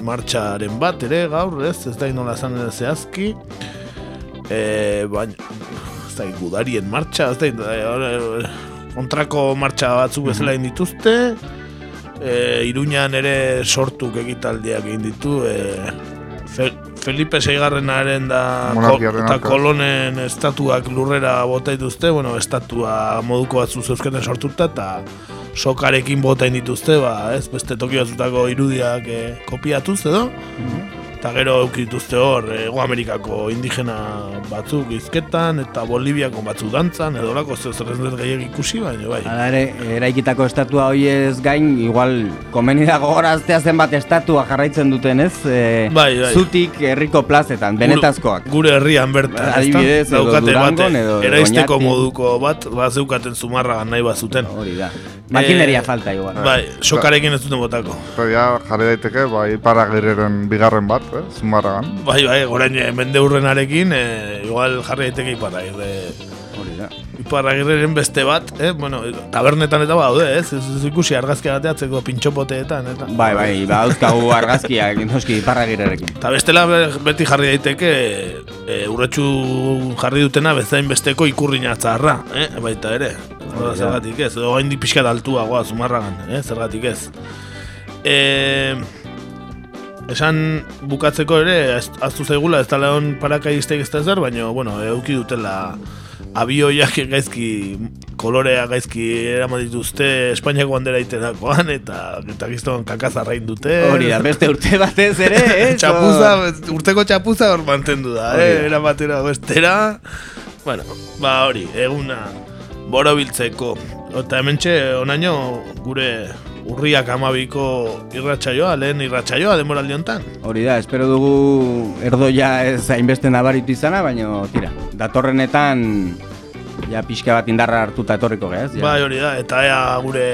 martxaren bat ere gaur, ez? Ez da nola esan ere zehazki. E, baina, ez da gudarien martxa, ez da e, kontrako martxa batzuk bezala egin dituzte. E, Iruñan ere sortuk egitaldiak egin ditu. E, Felipe Seigarrenaren da eta kolonen estatuak lurrera bota dituzte, bueno, estatua moduko batzu zeuzketen sortuta eta sokarekin bota dituzte, ba, ez, beste toki batzutako irudiak e, kopiatuz edo. Eta gero eukituzte hor, Ego Amerikako indigena batzuk izketan, eta Boliviako batzuk dantzan, edo lako zer zer ez dut gehiagik ikusi, baina bai. Hala ere, eraikitako estatua hoiez gain, igual, komeni da gogoraztea zenbat estatua jarraitzen duten, ez? E, Bai, bai. Zutik herriko plazetan, benetazkoak. Gure herrian bertan, Adibidez, edo Durangon, edo eraisteko Oñati. moduko bat, bat zeukaten zumarragan nahi bat zuten. Hori da. Makineria falta igual. Bai, sokarekin ez duten botako. Eta ja, jarri daiteke, bai, paragireren bigarren bat, eh, zumarragan. Bai, bai, orain eh, mende hurrenarekin, eh, igual jarri daiteke iparragirre. Hori da. Iparragirreren beste bat, eh, bueno, tabernetan eta baude, ez? Ez, ez ikusi argazki bateatzeko pintxopoteetan, eta. Bai, bai, ba, dauzkagu argazkiak, noski, parragirerekin. Eta bestela be- beti jarri daiteke e, urretxu jarri dutena bezain besteko ikurrina zaharra, eh? baita ere. Hora, zergatik ez, edo gain pixka altuagoa zumarragan, eh? zergatik ez. E, esan bukatzeko ere, ahaztu zaigula ez dela hon parakaistek ez da zer, baina, bueno, euki dutela abioiak gaizki kolorea gaizki eraman dituzte Espainiako bandera iterakoan eta eta gizton kakazarrain dute. Hori da, beste urte batez ere, eh? txapuza, urteko txapuza hor mantendu da, eh? Era batera bestera. Bueno, ba hori, eguna borobiltzeko. Eta hementxe, onaino, gure urriak amabiko irratsaioa, lehen irratsaioa demoraldi honetan. Hori da, espero dugu erdoia ez hainbeste nabaritu izana, baina tira, datorrenetan ja pixka bat indarra hartuta etorriko geaz. Ja. Bai, hori da, eta ea gure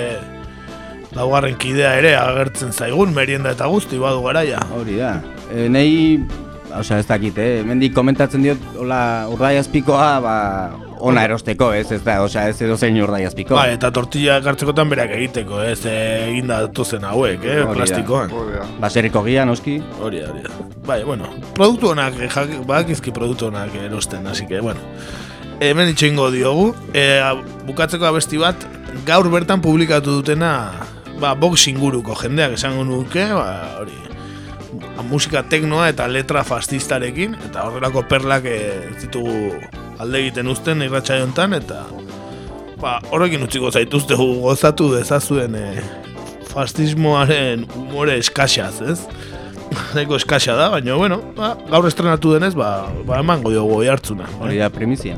laugarren kidea ere agertzen zaigun, merienda eta guzti badu garaia. Hori da. E, nei, osea ez dakit, eh? Mendik komentatzen diot, hola, urdaiazpikoa, ba, ona erosteko, ez, ez da, osea ez edo zein urdaiazpiko. Bai, eta tortilla hartzekotan berak egiteko, ez egin datuzen hauek, eh, Hori da. plastikoan. Baserriko gia, noski. Hori da, hori da. Bai, bueno, produktu honak, eh, jak, bakizki produktu honak erosten, así que, bueno. Hemen itxoingo diogu, e, bukatzeko abesti bat, gaur bertan publikatu dutena, ba, box inguruko jendeak esango nuke, ba, hori, musika teknoa eta letra fascistarekin, eta horrelako perlak eh, ez ditugu alde egiten uzten irratsaio hontan eta ba, horrekin utziko zaituzte gozatu dezazuen e, fascismoaren umore eskasaz, ez? Nahiko eskasa da, baina, bueno, ba, gaur estrenatu denez, ba, ba emango diogu hartzuna. Hori da, primizia.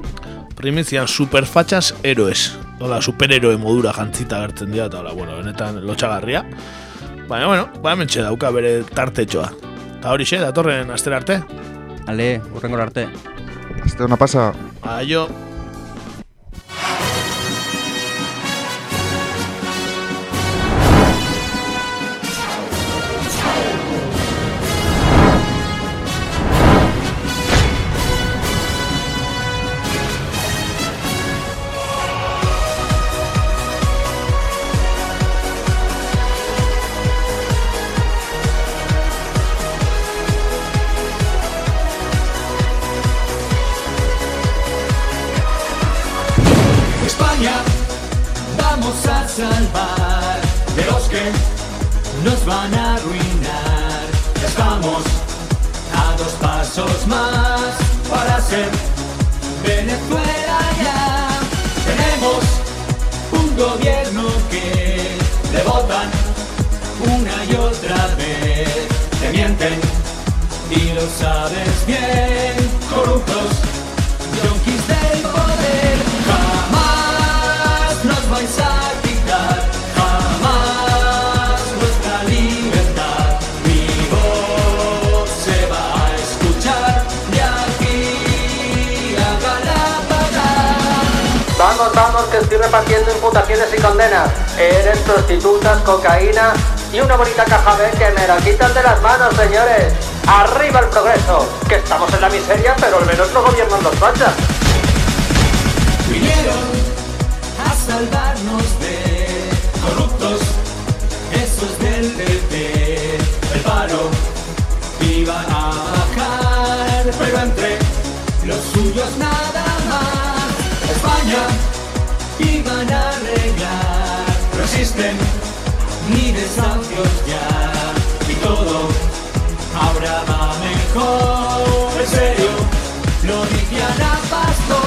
Primizian superfatxas héroes. Hola, superheroe modura jantzita gertzen dira, eta hola, bueno, benetan lotxagarria. Baina, bueno, ba hemen dauka bere tartetxoa. Eta hori xe, datorren astera arte. Ale, urrengor arte. Hasta una pasa. Adiós. Vamos, que estoy repartiendo imputaciones y condenas. Eres prostitutas, cocaína y una bonita caja B que me la quitan de las manos, señores. ¡Arriba el progreso! Que estamos en la miseria, pero al menos no gobiernan los fachas. Vinieron a salvarnos de corruptos, esos del PP, el paro iban a bajar, pero entre los suyos nada más. España iban a arreglar, no ni desahucios ya, y todo ahora va mejor. En serio, lo dice Ana Pastor,